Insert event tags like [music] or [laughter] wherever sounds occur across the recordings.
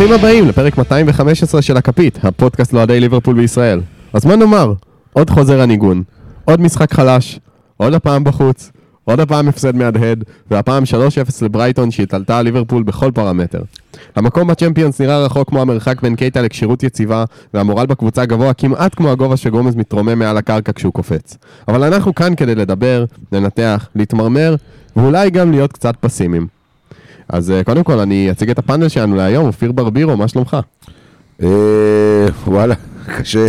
ברוכים הבאים לפרק 215 של הכפית, הפודקאסט לאוהדי ליברפול בישראל. אז מה נאמר? עוד חוזר הניגון, עוד משחק חלש, עוד הפעם בחוץ, עוד הפעם הפסד מהדהד, והפעם 3-0 לברייטון שהתעלתה על ליברפול בכל פרמטר. המקום בצ'מפיונס נראה רחוק כמו המרחק בין קייטה לכשירות יציבה, והמורל בקבוצה גבוה כמעט כמו הגובה שגומז מתרומם מעל הקרקע כשהוא קופץ. אבל אנחנו כאן כדי לדבר, לנתח, להתמרמר, ואולי גם להיות קצת פסימיים. אז אה, קודם כל אני אציג את הפאנל שלנו להיום, אופיר ברבירו, מה שלומך? אה, וואלה, [laughs] קשה,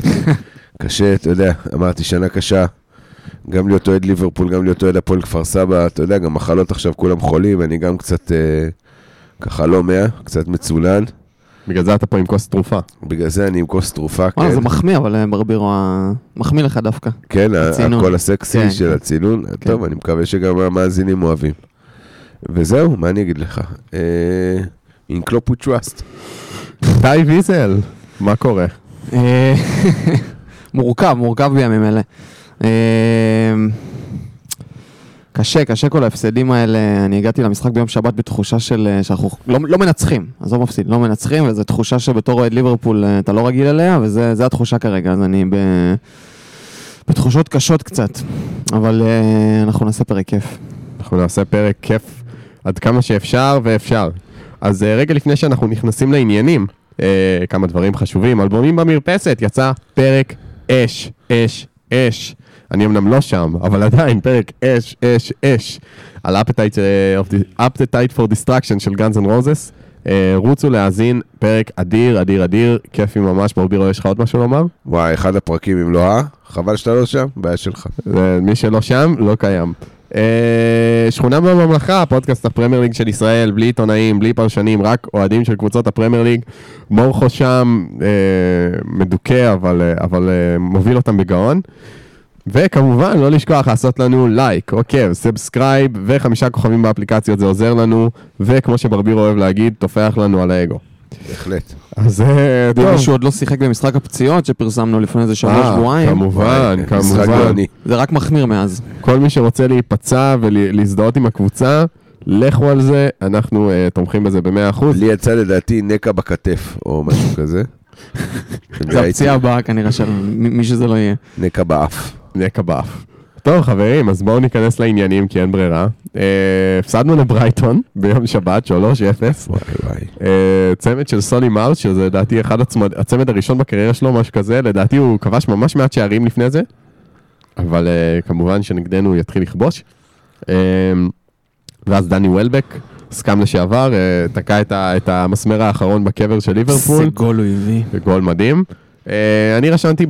קשה, אתה יודע, אמרתי שנה קשה. גם להיות אוהד ליברפול, גם להיות אוהד הפועל כפר סבא, אתה יודע, גם מחלות עכשיו כולם חולים, אני גם קצת, אה, ככה לא מאה, קצת מצולן. בגלל זה אתה פה עם כוס תרופה. בגלל זה אני עם כוס תרופה, וואלה, כן. זה מחמיא, אבל אה, ברבירו, מחמיא לך דווקא. כן. הקול הסקסי כן, של כן. הצינון. טוב, אני מקווה שגם המאזינים אוהבים. וזהו, מה אני אגיד לך? אה, In Klopp we trust. טי ויזל, מה קורה? אה, מורכב, מורכב בימים אלה. אה, קשה, קשה כל ההפסדים האלה. אני הגעתי למשחק ביום שבת בתחושה של שאנחנו לא, לא מנצחים, עזוב מפסיד, לא מנצחים, וזו תחושה שבתור אוהד ליברפול אתה לא רגיל אליה, וזו התחושה כרגע, אז אני ב... בתחושות קשות קצת, אבל אנחנו נעשה פרק כיף. אנחנו נעשה פרק כיף עד כמה שאפשר ואפשר. אז אה, רגע לפני שאנחנו נכנסים לעניינים, אה, כמה דברים חשובים. אלבומים במרפסת, יצא פרק אש, אש, אש. אני אמנם לא שם, אבל עדיין פרק אש, אש, אש. על Appetite, אה, Appetite for Destruction של Guns N' Roses. אה, רוצו להאזין, פרק אדיר, אדיר, אדיר, כיפי ממש. ברבירו, יש לך עוד משהו לומר? וואי, אחד הפרקים אם לא אה? חבל שאתה לא שם, בעיה שלך. זה- מי שלא שם, לא קיים. אה, שכונה בממלכה, פודקאסט הפרמייר ליג של ישראל, בלי עיתונאים, בלי פרשנים, רק אוהדים של קבוצות הפרמייר ליג. מורכו שם אה, מדוכא, אבל, אה, אבל אה, מוביל אותם בגאון. וכמובן, לא לשכוח לעשות לנו לייק, עוקב, subscribe וחמישה כוכבים באפליקציות, זה עוזר לנו, וכמו שברבירו אוהב להגיד, טופח לנו על האגו. בהחלט. אז אה, ואם טוב. מישהו עוד לא שיחק במשחק הפציעות שפרסמנו לפני איזה שלוש אה, שבועיים, כמובן, משחק כמובן. זה רק מחמיר מאז. כל מי שרוצה להיפצע ולהזדהות עם הקבוצה, לכו על זה, אנחנו uh, תומכים בזה ב-100%. לי יצא לדעתי נקע בכתף, או משהו [laughs] כזה. זה הפציעה הבאה כנראה של מי שזה לא יהיה. נקע באף. נקע באף. טוב חברים, אז בואו ניכנס לעניינים כי אין ברירה. Uh, הפסדנו לברייטון ביום שבת, 3-0. וואי וואי. Uh, צמד של סוני מארס, שזה לדעתי אחד הצמד, הראשון בקריירה שלו, משהו כזה, לדעתי הוא כבש ממש מעט שערים לפני זה, אבל uh, כמובן שנגדנו הוא יתחיל לכבוש. ואז דני וולבק, סקאם לשעבר, תקע את, ה, את המסמר האחרון בקבר של ליברפול, איזה גול הוא הביא. גול מדהים. Uh, אני רשמתי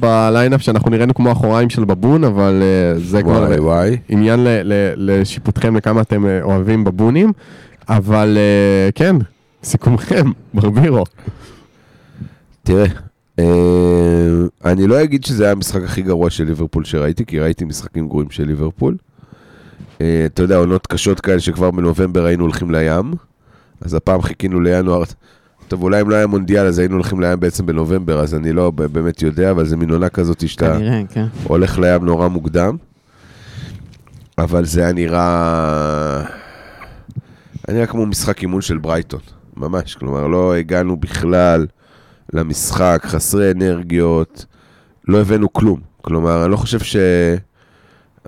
בליינאפ שאנחנו נראינו כמו אחוריים של בבון, אבל uh, זה כבר. עניין לשיפוטכם לכמה אתם אה, אוהבים בבונים, אבל אה, כן, סיכומכם, [laughs] ברבירו. תראה, אה, אני לא אגיד שזה היה המשחק הכי גרוע של ליברפול שראיתי, כי ראיתי משחקים גרועים של ליברפול. אה, אתה יודע, עונות קשות כאלה שכבר בנובמבר היינו הולכים לים, אז הפעם חיכינו לינואר. טוב, אולי אם לא היה מונדיאל, אז היינו הולכים לים בעצם בנובמבר, אז אני לא באמת יודע, אבל זה מין עונה כזאת שאתה כנראה, כן. הולך לים נורא מוקדם. אבל זה היה נראה... היה נראה כמו משחק אימון של ברייטון, ממש. כלומר, לא הגענו בכלל למשחק, חסרי אנרגיות, לא הבאנו כלום. כלומר, אני לא חושב ש...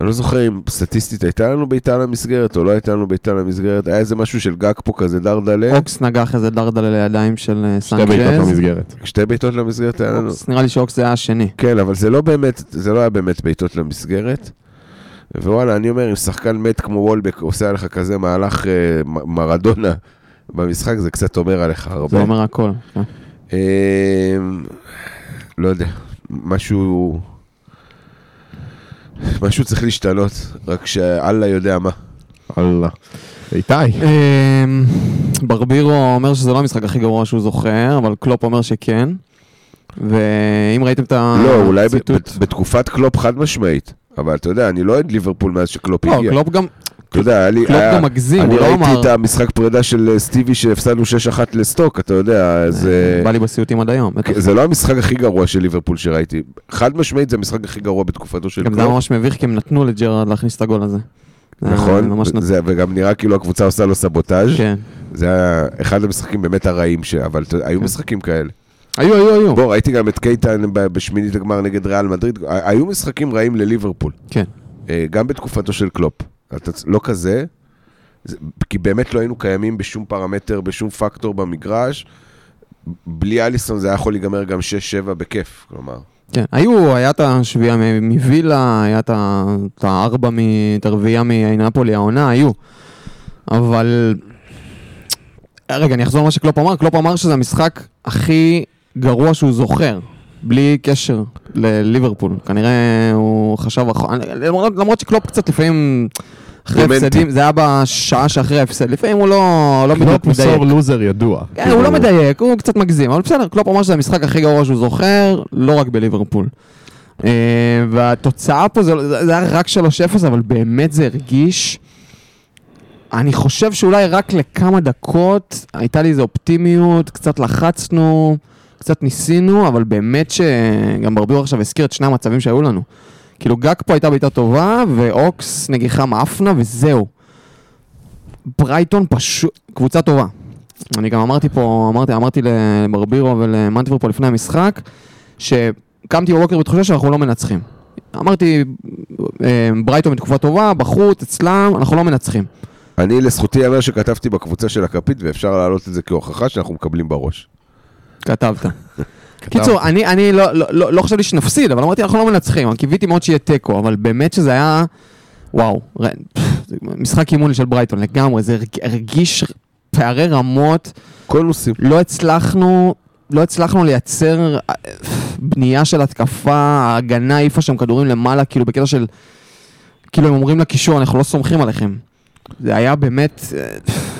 אני לא זוכר אם סטטיסטית הייתה לנו בעיטה למסגרת או לא הייתה לנו בעיטה למסגרת, היה איזה משהו של גג פה כזה דרדלה. אוקס נגח איזה דרדלה לידיים של אה, שתי בעיטות. למסגרת. שתי בעיטות למסגרת היה לנו. נראה לי שאוקס זה היה השני. כן, אבל זה לא באמת, זה לא היה באמת בעיטות למסגרת. ווואלה, אני אומר, אם שחקן מת כמו וולבק עושה עליך כזה מהלך אה, מ- מרדונה במשחק, זה קצת אומר עליך הרבה. זה אומר הכל. כן. אה, לא יודע, משהו... משהו צריך להשתנות, רק שאללה יודע מה. אללה. איתי, אמ, ברבירו אומר שזה לא המשחק הכי גרוע שהוא זוכר, אבל קלופ אומר שכן. ואם ראיתם את ה... לא, אולי בתקופת קלופ חד משמעית. אבל אתה יודע, אני לא אוהד ליברפול מאז שקלופ לא, הגיע. קלופ גם... אתה יודע, היה לי... קלופ גם מגזים, אני הוא לא ראיתי אמר... את המשחק פרידה של אה, סטיבי שהפסדנו 6-1 לסטוק, אתה יודע, אז... אה, בא לי בסיוטים עד היום. זה לא המשחק הכי גרוע של ליברפול שראיתי. חד משמעית זה המשחק הכי גרוע בתקופתו של גם זה היה קלופ. ממש מביך כי הם נתנו לג'רארד להכניס את הגול הזה. זה נכון, זה- וגם נראה כאילו הקבוצה עושה לו סבוטאז'. כן. זה היה אחד המשחקים באמת הרעים, ש... אבל היו משחקים כאלה. היו, היו, היו. בוא, ראיתי גם את קייטן בשמינית הגמר נגד ריאל מדריד, היו משחקים רעים לליברפול, כן. אה, גם בתקופתו של קלופ. לא כזה, זה- כי באמת לא היינו קיימים בשום פרמטר, בשום פקטור במגרש. בלי אליסון זה היה יכול להיגמר גם 6-7 בכיף, כלומר. כן, היו, היה את השביעייה מווילה, היה את הארבע, את הרביעייה מנפולי, העונה, היו. אבל... רגע, אני אחזור למה שקלופ אמר. קלופ אמר שזה המשחק הכי גרוע שהוא זוכר, בלי קשר לליברפול. כנראה הוא חשב... למרות, למרות שקלופ קצת לפעמים... אחרי. הפסדים, זה היה בשעה שאחרי ההפסד, לפעמים הוא לא, לא בדיוק קלופ הוא מדייק. sore loser ידוע. כן, הוא לא מדייק, הוא קצת מגזים, אבל בסדר, קלופ אמר שזה המשחק הכי גרוע שהוא זוכר, לא רק בליברפול. אה, והתוצאה פה זה, זה זה היה רק 3-0, אבל באמת זה הרגיש... אני חושב שאולי רק לכמה דקות הייתה לי איזו אופטימיות, קצת לחצנו, קצת ניסינו, אבל באמת שגם ברבירו עכשיו הזכיר את שני המצבים שהיו לנו. כאילו גג פה הייתה בעיטה טובה, ואוקס נגיחה מאפנה, וזהו. ברייטון פשוט, קבוצה טובה. אני גם אמרתי פה, אמרתי, אמרתי לברבירו ולמנטבר פה לפני המשחק, שקמתי בבוקר בתחושה שאנחנו לא מנצחים. אמרתי, אה, ברייטון בתקופה טובה, בחוץ, אצלם, אנחנו לא מנצחים. אני לזכותי ייאמר שכתבתי בקבוצה של הכפית, ואפשר להעלות את זה כהוכחה שאנחנו מקבלים בראש. כתבת. [laughs] קיצור, אני, אני לא, לא, לא, לא חשבתי שנפסיד, אבל אמרתי, אנחנו לא מנצחים, קיוויתי מאוד שיהיה תיקו, אבל באמת שזה היה, וואו, ר- [laughs] משחק אימון של ברייטון לגמרי, זה הרג- הרגיש פערי רמות, קונוסים. לא הצלחנו, לא הצלחנו לייצר אה, בנייה של התקפה, ההגנה העיפה שם כדורים למעלה, כאילו בקטע של, כאילו הם אומרים לקישור, אנחנו לא סומכים עליכם. זה היה באמת, אה,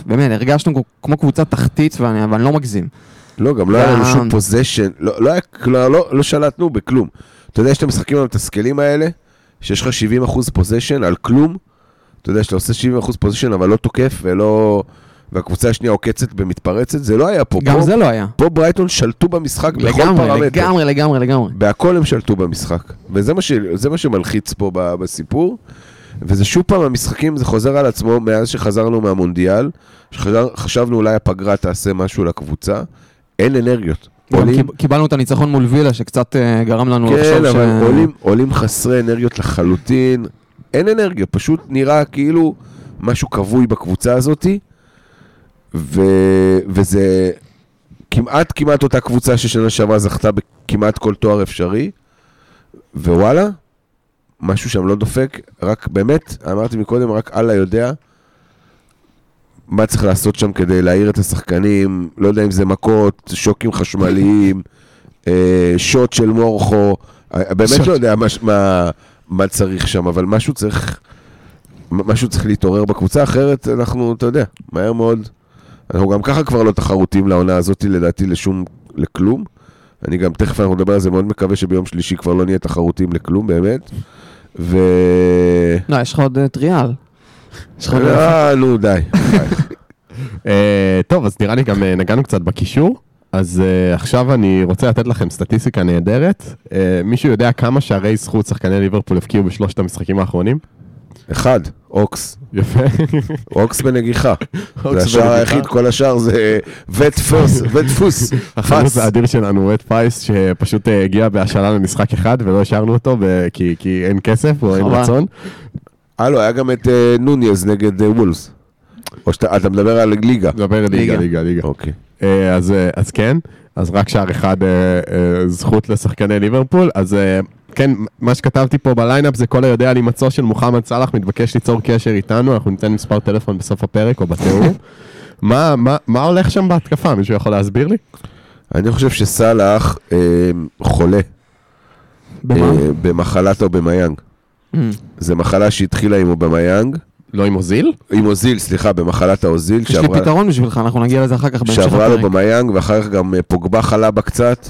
באמת, הרגשנו כמו קבוצה תחתית, ואני, ואני לא מגזים. לא, גם לא היה לנו שום possession, לא, לא, לא, לא שלטנו בכלום. אתה יודע, יש את המשחקים המתסכלים האלה, שיש לך 70% possession על כלום. אתה יודע, שאתה עושה 70% possession אבל לא תוקף ולא... והקבוצה השנייה עוקצת ומתפרצת, זה לא היה פה. גם פה, זה לא היה. פה ברייטון שלטו במשחק בכל לגמרי, פרמטר. לגמרי, לגמרי, לגמרי. בהכל הם שלטו במשחק. וזה מה, ש... מה שמלחיץ פה בסיפור. וזה שוב פעם, המשחקים, זה חוזר על עצמו מאז שחזרנו מהמונדיאל, שחשבנו אולי הפגרה תעשה משהו לקבוצה. אין אנרגיות. עולים, קיב- קיבלנו את הניצחון מול וילה, שקצת אה, גרם לנו לחשוב כן, ש... אבל עולים, עולים חסרי אנרגיות לחלוטין. אין אנרגיה, פשוט נראה כאילו משהו כבוי בקבוצה הזאתי. ו... וזה כמעט כמעט אותה קבוצה ששנה שעברה זכתה בכמעט כל תואר אפשרי. ווואלה, משהו שם לא דופק, רק באמת, אמרתי מקודם, רק אללה יודע מה צריך לעשות שם כדי להעיר את השחקנים, לא יודע אם זה מכות, שוקים חשמליים, אה, שוט של מורכו, אה, באמת. לא יודע מה, מה, מה צריך שם, אבל משהו צריך, משהו צריך להתעורר בקבוצה, אחרת אנחנו, אתה יודע, מהר מאוד, אנחנו גם ככה כבר לא תחרותיים לעונה הזאת, לדעתי, לשום, לכלום. אני גם, תכף אנחנו נדבר על זה, מאוד מקווה שביום שלישי כבר לא נהיה תחרותיים לכלום, באמת. ו... לא, יש לך עוד אה, טריאל. יש לך עוד... אה, נו, די. [laughs] אה, טוב, אז נראה לי גם אה, נגענו קצת בקישור. אז אה, עכשיו אני רוצה לתת לכם סטטיסטיקה נהדרת. אה, מישהו יודע כמה שערי זכות שחקני ליברפול הפקיעו בשלושת המשחקים האחרונים? אחד, אוקס. יפה. אוקס בנגיחה. [laughs] זה השער. היחיד, כל השאר זה וט פייס, וט פייס. [laughs] החלוץ. האדיר שלנו, וט פייס, שפשוט הגיע בהשאלה למשחק אחד ולא השארנו אותו כי, כי אין כסף או אין חבל. רצון. הלו, היה גם את אה, נוניז נגד אה, וולס. או שאתה אתה מדבר על ליגה. דבר ליגה, ליגה. ליגה, ליגה. אוקיי. אה, אז, אה, אז כן, אז רק שער אחד אה, אה, זכות לשחקני ליברפול, אז אה, כן, מה שכתבתי פה ב lineup זה כל היודע על הימצאו של מוחמד סאלח מתבקש ליצור קשר איתנו, אנחנו ניתן מספר טלפון בסוף הפרק או בתיאור. [laughs] מה, מה, מה הולך שם בהתקפה? מישהו יכול להסביר לי? אני חושב שסאלח אה, חולה במה? אה, במחלת אובמיאנג. אמ, זו מחלה שהתחילה עם אובמיאנג, לא עם אוזיל? עם אוזיל, סליחה, במחלת האוזיל, יש לי פתרון בשבילך, אנחנו נגיע לזה אחר כך בהמשך שעברה לו הפרק. במיאנג, ואחר כך גם אה, פוגבה חלה בה קצת,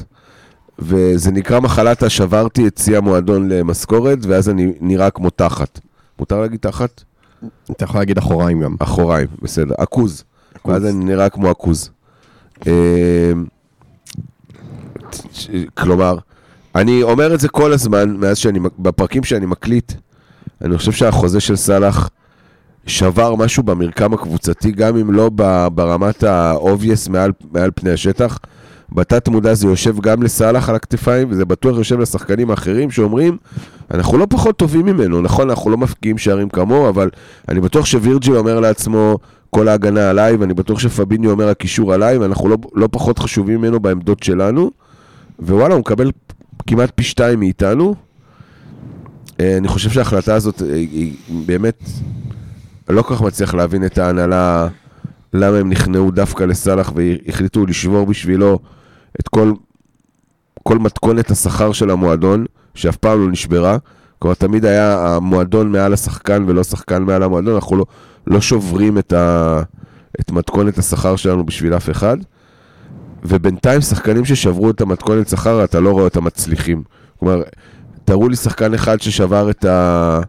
וזה נקרא מחלת השברתי את שיא המועדון למשכורת, ואז אני נראה כמו תחת. מותר להגיד תחת? אתה יכול להגיד אחוריים גם. אחוריים, בסדר. עכוז. עכוז. ואז אני נראה כמו עכוז. אה, כלומר, אני אומר את זה כל הזמן, מאז שאני, בפרקים שאני מקליט, אני חושב שהחוזה של סאלח שבר משהו במרקם הקבוצתי, גם אם לא ברמת ה-obvious מעל, מעל פני השטח. בתת מודע זה יושב גם לסאלח על הכתפיים, וזה בטוח יושב לשחקנים האחרים שאומרים, אנחנו לא פחות טובים ממנו, נכון, אנחנו לא מפקיעים שערים כמוהו, אבל אני בטוח שווירג'יל אומר לעצמו, כל ההגנה עליי, ואני בטוח שפביני אומר הקישור עליי, ואנחנו לא, לא פחות חשובים ממנו בעמדות שלנו, ווואלה, הוא מקבל כמעט פי שתיים מאיתנו. אה, אני חושב שההחלטה הזאת אה, היא באמת, לא כל כך מצליח להבין את ההנהלה, למה הם נכנעו דווקא לסאלח והחליטו לשבור בשבילו את כל, כל מתכונת השכר של המועדון, שאף פעם לא נשברה. כלומר, תמיד היה המועדון מעל השחקן ולא שחקן מעל המועדון, אנחנו לא, לא שוברים את, ה, את מתכונת השכר שלנו בשביל אף אחד. ובינתיים שחקנים ששברו את המתכונת שכר, אתה לא רואה אותם מצליחים. כלומר, תראו לי שחקן אחד ששבר את, ה,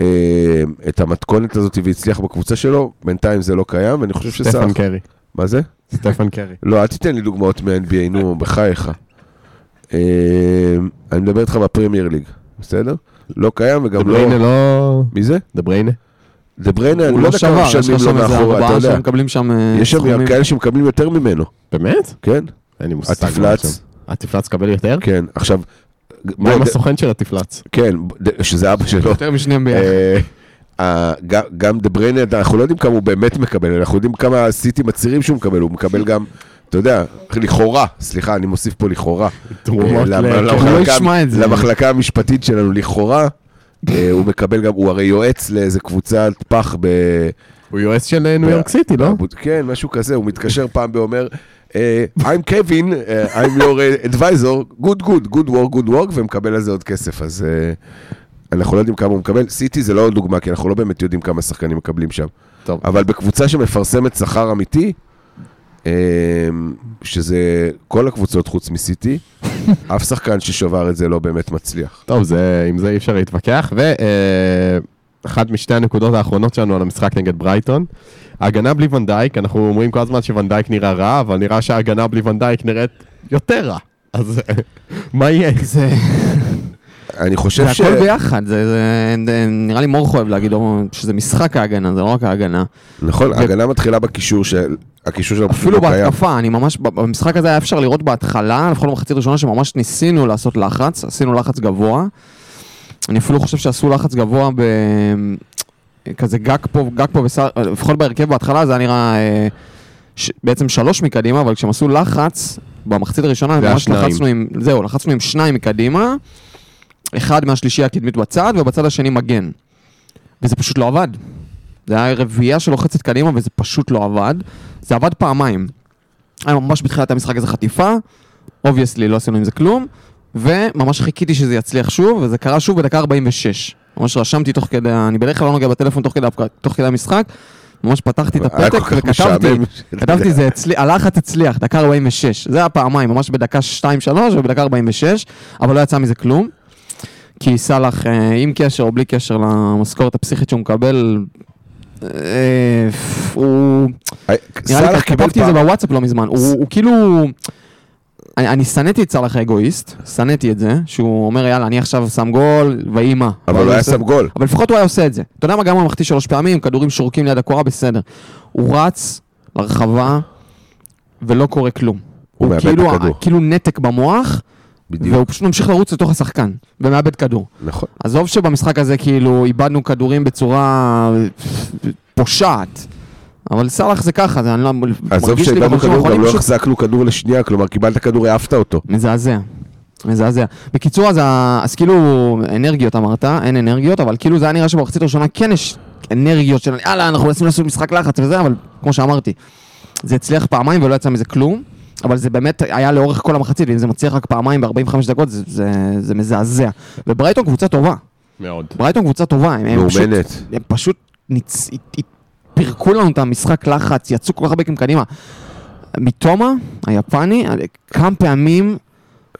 אה, את המתכונת הזאת והצליח בקבוצה שלו, בינתיים זה לא קיים, ואני חושב שסאלח... סטפן קרי. מה זה? סטפן קרי. לא, אל תיתן לי דוגמאות מה-NBA, נו, בחייך. אה, אני מדבר איתך בפרמייר ליג, בסדר? לא קיים וגם לא... דבריינה לא... מי זה? דבריינה? דה בריינה, אני לא לא יודע כמה משלמים לו מאחורה, אתה יודע. שמקבלים שם אה, יש שם. כאלה שמקבלים יותר ממנו, באמת? כן? אין לי מושג. התפלץ. התפלץ קבל יותר? כן, עכשיו... מה עם הסוכן של התפלץ? כן, שזה אבא שלו. יותר משניהם ביחד. אה, גם- דה בריינה, אנחנו לא יודעים כמה הוא באמת מקבל, אנחנו יודעים כמה הסיטי מצהירים שהוא מקבל, הוא מקבל גם, אתה יודע, לכאורה, סליחה, אני מוסיף פה לכאורה. תרומות אה, ל... כן. הוא לא למחלקה- ישמע את זה. למחלקה המשפטית שלנו, לכאורה, הוא מקבל גם, הוא הרי יועץ לאיזה קבוצת פח ב... הוא יועץ של אה, ניו יורק סיטי, לא? כן, משהו כזה, הוא מתקשר פעם ואומר, אה, I'm Kevin, אה, I'm your advisor, good good, good work, good work, ומקבל על זה עוד כסף, אז אה, אנחנו לא יודעים כמה הוא מקבל. סיטי זה לא דוגמה, כי אנחנו לא באמת יודעים כמה שחקנים מקבלים שם. טוב. אבל בקבוצה שמפרסמת שכר אמיתי, אה, שזה כל הקבוצות חוץ מסיטי, [laughs] אף שחקן ששבר את זה לא באמת מצליח. טוב, זה, עם זה אי אפשר להתווכח. ואחת משתי הנקודות האחרונות שלנו על המשחק נגד ברייטון, ההגנה בלי ונדייק, אנחנו אומרים כל הזמן שוונדייק נראה רע, אבל נראה שההגנה בלי ונדייק נראית יותר רע. אז [laughs] מה יהיה? זה אני חושב זה ש... הכל ביחד, זה- זה- זה- נראה לי מורך אוהב להגיד שזה משחק ההגנה, זה לא רק ההגנה. נכון, ההגנה מתחילה בקישור של... הקישור של אפילו לא קיים. בהתקפה, אני ממש, במשחק הזה היה אפשר לראות בהתחלה, לפחות במחצית הראשונה, שממש ניסינו לעשות לחץ, עשינו לחץ גבוה. אני אפילו חושב שעשו לחץ גבוה ב... כזה גג פה, גג פה, בסל, לפחות בהרכב בהתחלה זה היה נראה אה, ש... בעצם שלוש מקדימה, אבל כשהם עשו לחץ, במחצית הראשונה, זה ממש שניים. לחצנו עם, זהו, לחצנו עם שניים מקדימה, אחד מהשלישייה הקדמית בצד, ובצד השני מגן. וזה פשוט לא עבד. זה היה רביעייה שלוחצת קדימה וזה פשוט לא עבד. זה עבד פעמיים. היה ממש בתחילת המשחק איזה חטיפה, obviously לא עשינו עם זה כלום, וממש חיכיתי שזה יצליח שוב, וזה קרה שוב בדקה 46. ממש רשמתי תוך כדי, אני בדרך כלל לא נוגע בטלפון תוך כדי, תוך כדי המשחק, ממש פתחתי את הפתק וכתבתי. כתבתי זה אצלי, הלחץ הצליח, דקה 46. זה היה פעמיים, ממש בדקה 2-3 ובדקה 46, אבל לא יצא מזה כלום. כי סאלח, אה, עם קשר או בלי קשר למשכורת הפסיכית שהוא מקבל, אה, הוא... נראה לי כתבתי את זה בוואטסאפ לא מזמן, הוא הוא כאילו... אני אני שנאתי את סאלח האגואיסט, שנאתי את זה, שהוא אומר יאללה אני עכשיו שם גול, ויהי מה. אבל הוא היה שם גול. אבל לפחות הוא היה עושה את זה. אתה יודע מה, גם הוא מחטיא שלוש פעמים, כדורים שורקים ליד הקורה, בסדר. הוא רץ לרחבה ולא קורה כלום. הוא מאבד את כאילו, הכדור. כאילו נתק במוח, בדיוק. והוא פשוט ממשיך לרוץ לתוך השחקן, ומאבד כדור. נכון. עזוב שבמשחק הזה כאילו איבדנו כדורים בצורה פושעת, אבל סאלח זה ככה, זה אני לא... עזוב שאיבדנו כדור, גם לא החזקנו כדור לשנייה, כלומר קיבלת כדור, העפת אותו. מזעזע. מזעזע. בקיצור, אז, אז כאילו, אנרגיות אמרת, אין אנרגיות, אבל כאילו זה היה נראה שבמחצית הראשונה כן יש אנרגיות של יאללה, אנחנו מנסים לעשות משחק לחץ וזה, אבל כמו שאמרתי, זה הצליח פעמיים ולא יצא מזה כלום, אבל זה באמת היה לאורך כל המחצית, ואם זה מצליח רק פעמיים ב-45 דקות, זה, זה, זה מזעזע. וברייטון קבוצה טובה, מאוד. ברייטון קבוצה טובה, הם, הם פשוט. הם פשוט ניצ... פירקו לנו את המשחק לחץ, יצאו כל כך הרבה קדימה. מיטומה, היפני, כמה פעמים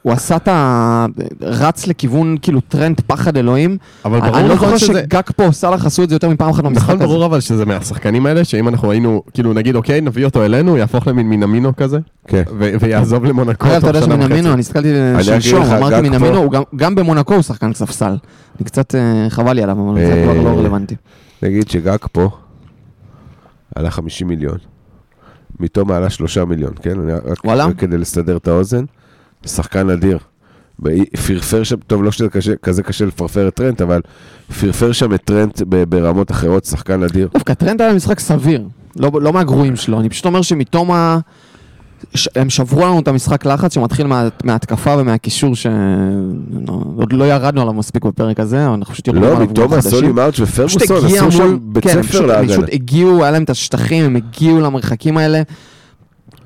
הוא עשה את ה... רץ לכיוון כאילו טרנט פחד אלוהים. אבל אני ברור לא נכון זוכר שזה... שגקפו או סאלח עשו את זה יותר מפעם אחת במשחק נכון, הזה. ברור אבל שזה מהשחקנים האלה, שאם אנחנו היינו, כאילו נגיד, אוקיי, נביא אותו אלינו, יהפוך למין מינמינו כזה, כן. ויעזוב למונקו אגב, אתה תוך יודע שמינמינו. אני הסתכלתי אגיד שלשום, לך, אמרתי מינמינו, גם- במונקו הוא שחקן ספסל. אני קצת אה, חבל לי עליו, אבל זה אה, כבר לא רלוונטי. נגיד שגקפו עלה 50 מיליון, מיטומה עלה 3 מיליון, כן? אני. רק כדי לסדר את האוזן. שחקן אדיר. פרפר שם, טוב, לא שזה קשה, כזה קשה לפרפר את טרנט, אבל פרפר שם את טרנט ברמות אחרות, שחקן אדיר. דווקא טרנט היה משחק סביר, לא, לא מהגרועים שלו, אני פשוט אומר שמיטומה ה... ש... הם שברו לנו את המשחק לחץ שמתחיל מה... מההתקפה ומהקישור שעוד לא ירדנו עליו מספיק בפרק הזה, אנחנו פשוט יורדים לא, עליו כבר מתום חודשים. סולי מארץ' ופרגוסון עשו מול, שם בית כן, ספר פשוט, הם להגנה. פשוט הגיעו, היה להם את השטחים, הם הגיעו למרחקים האלה.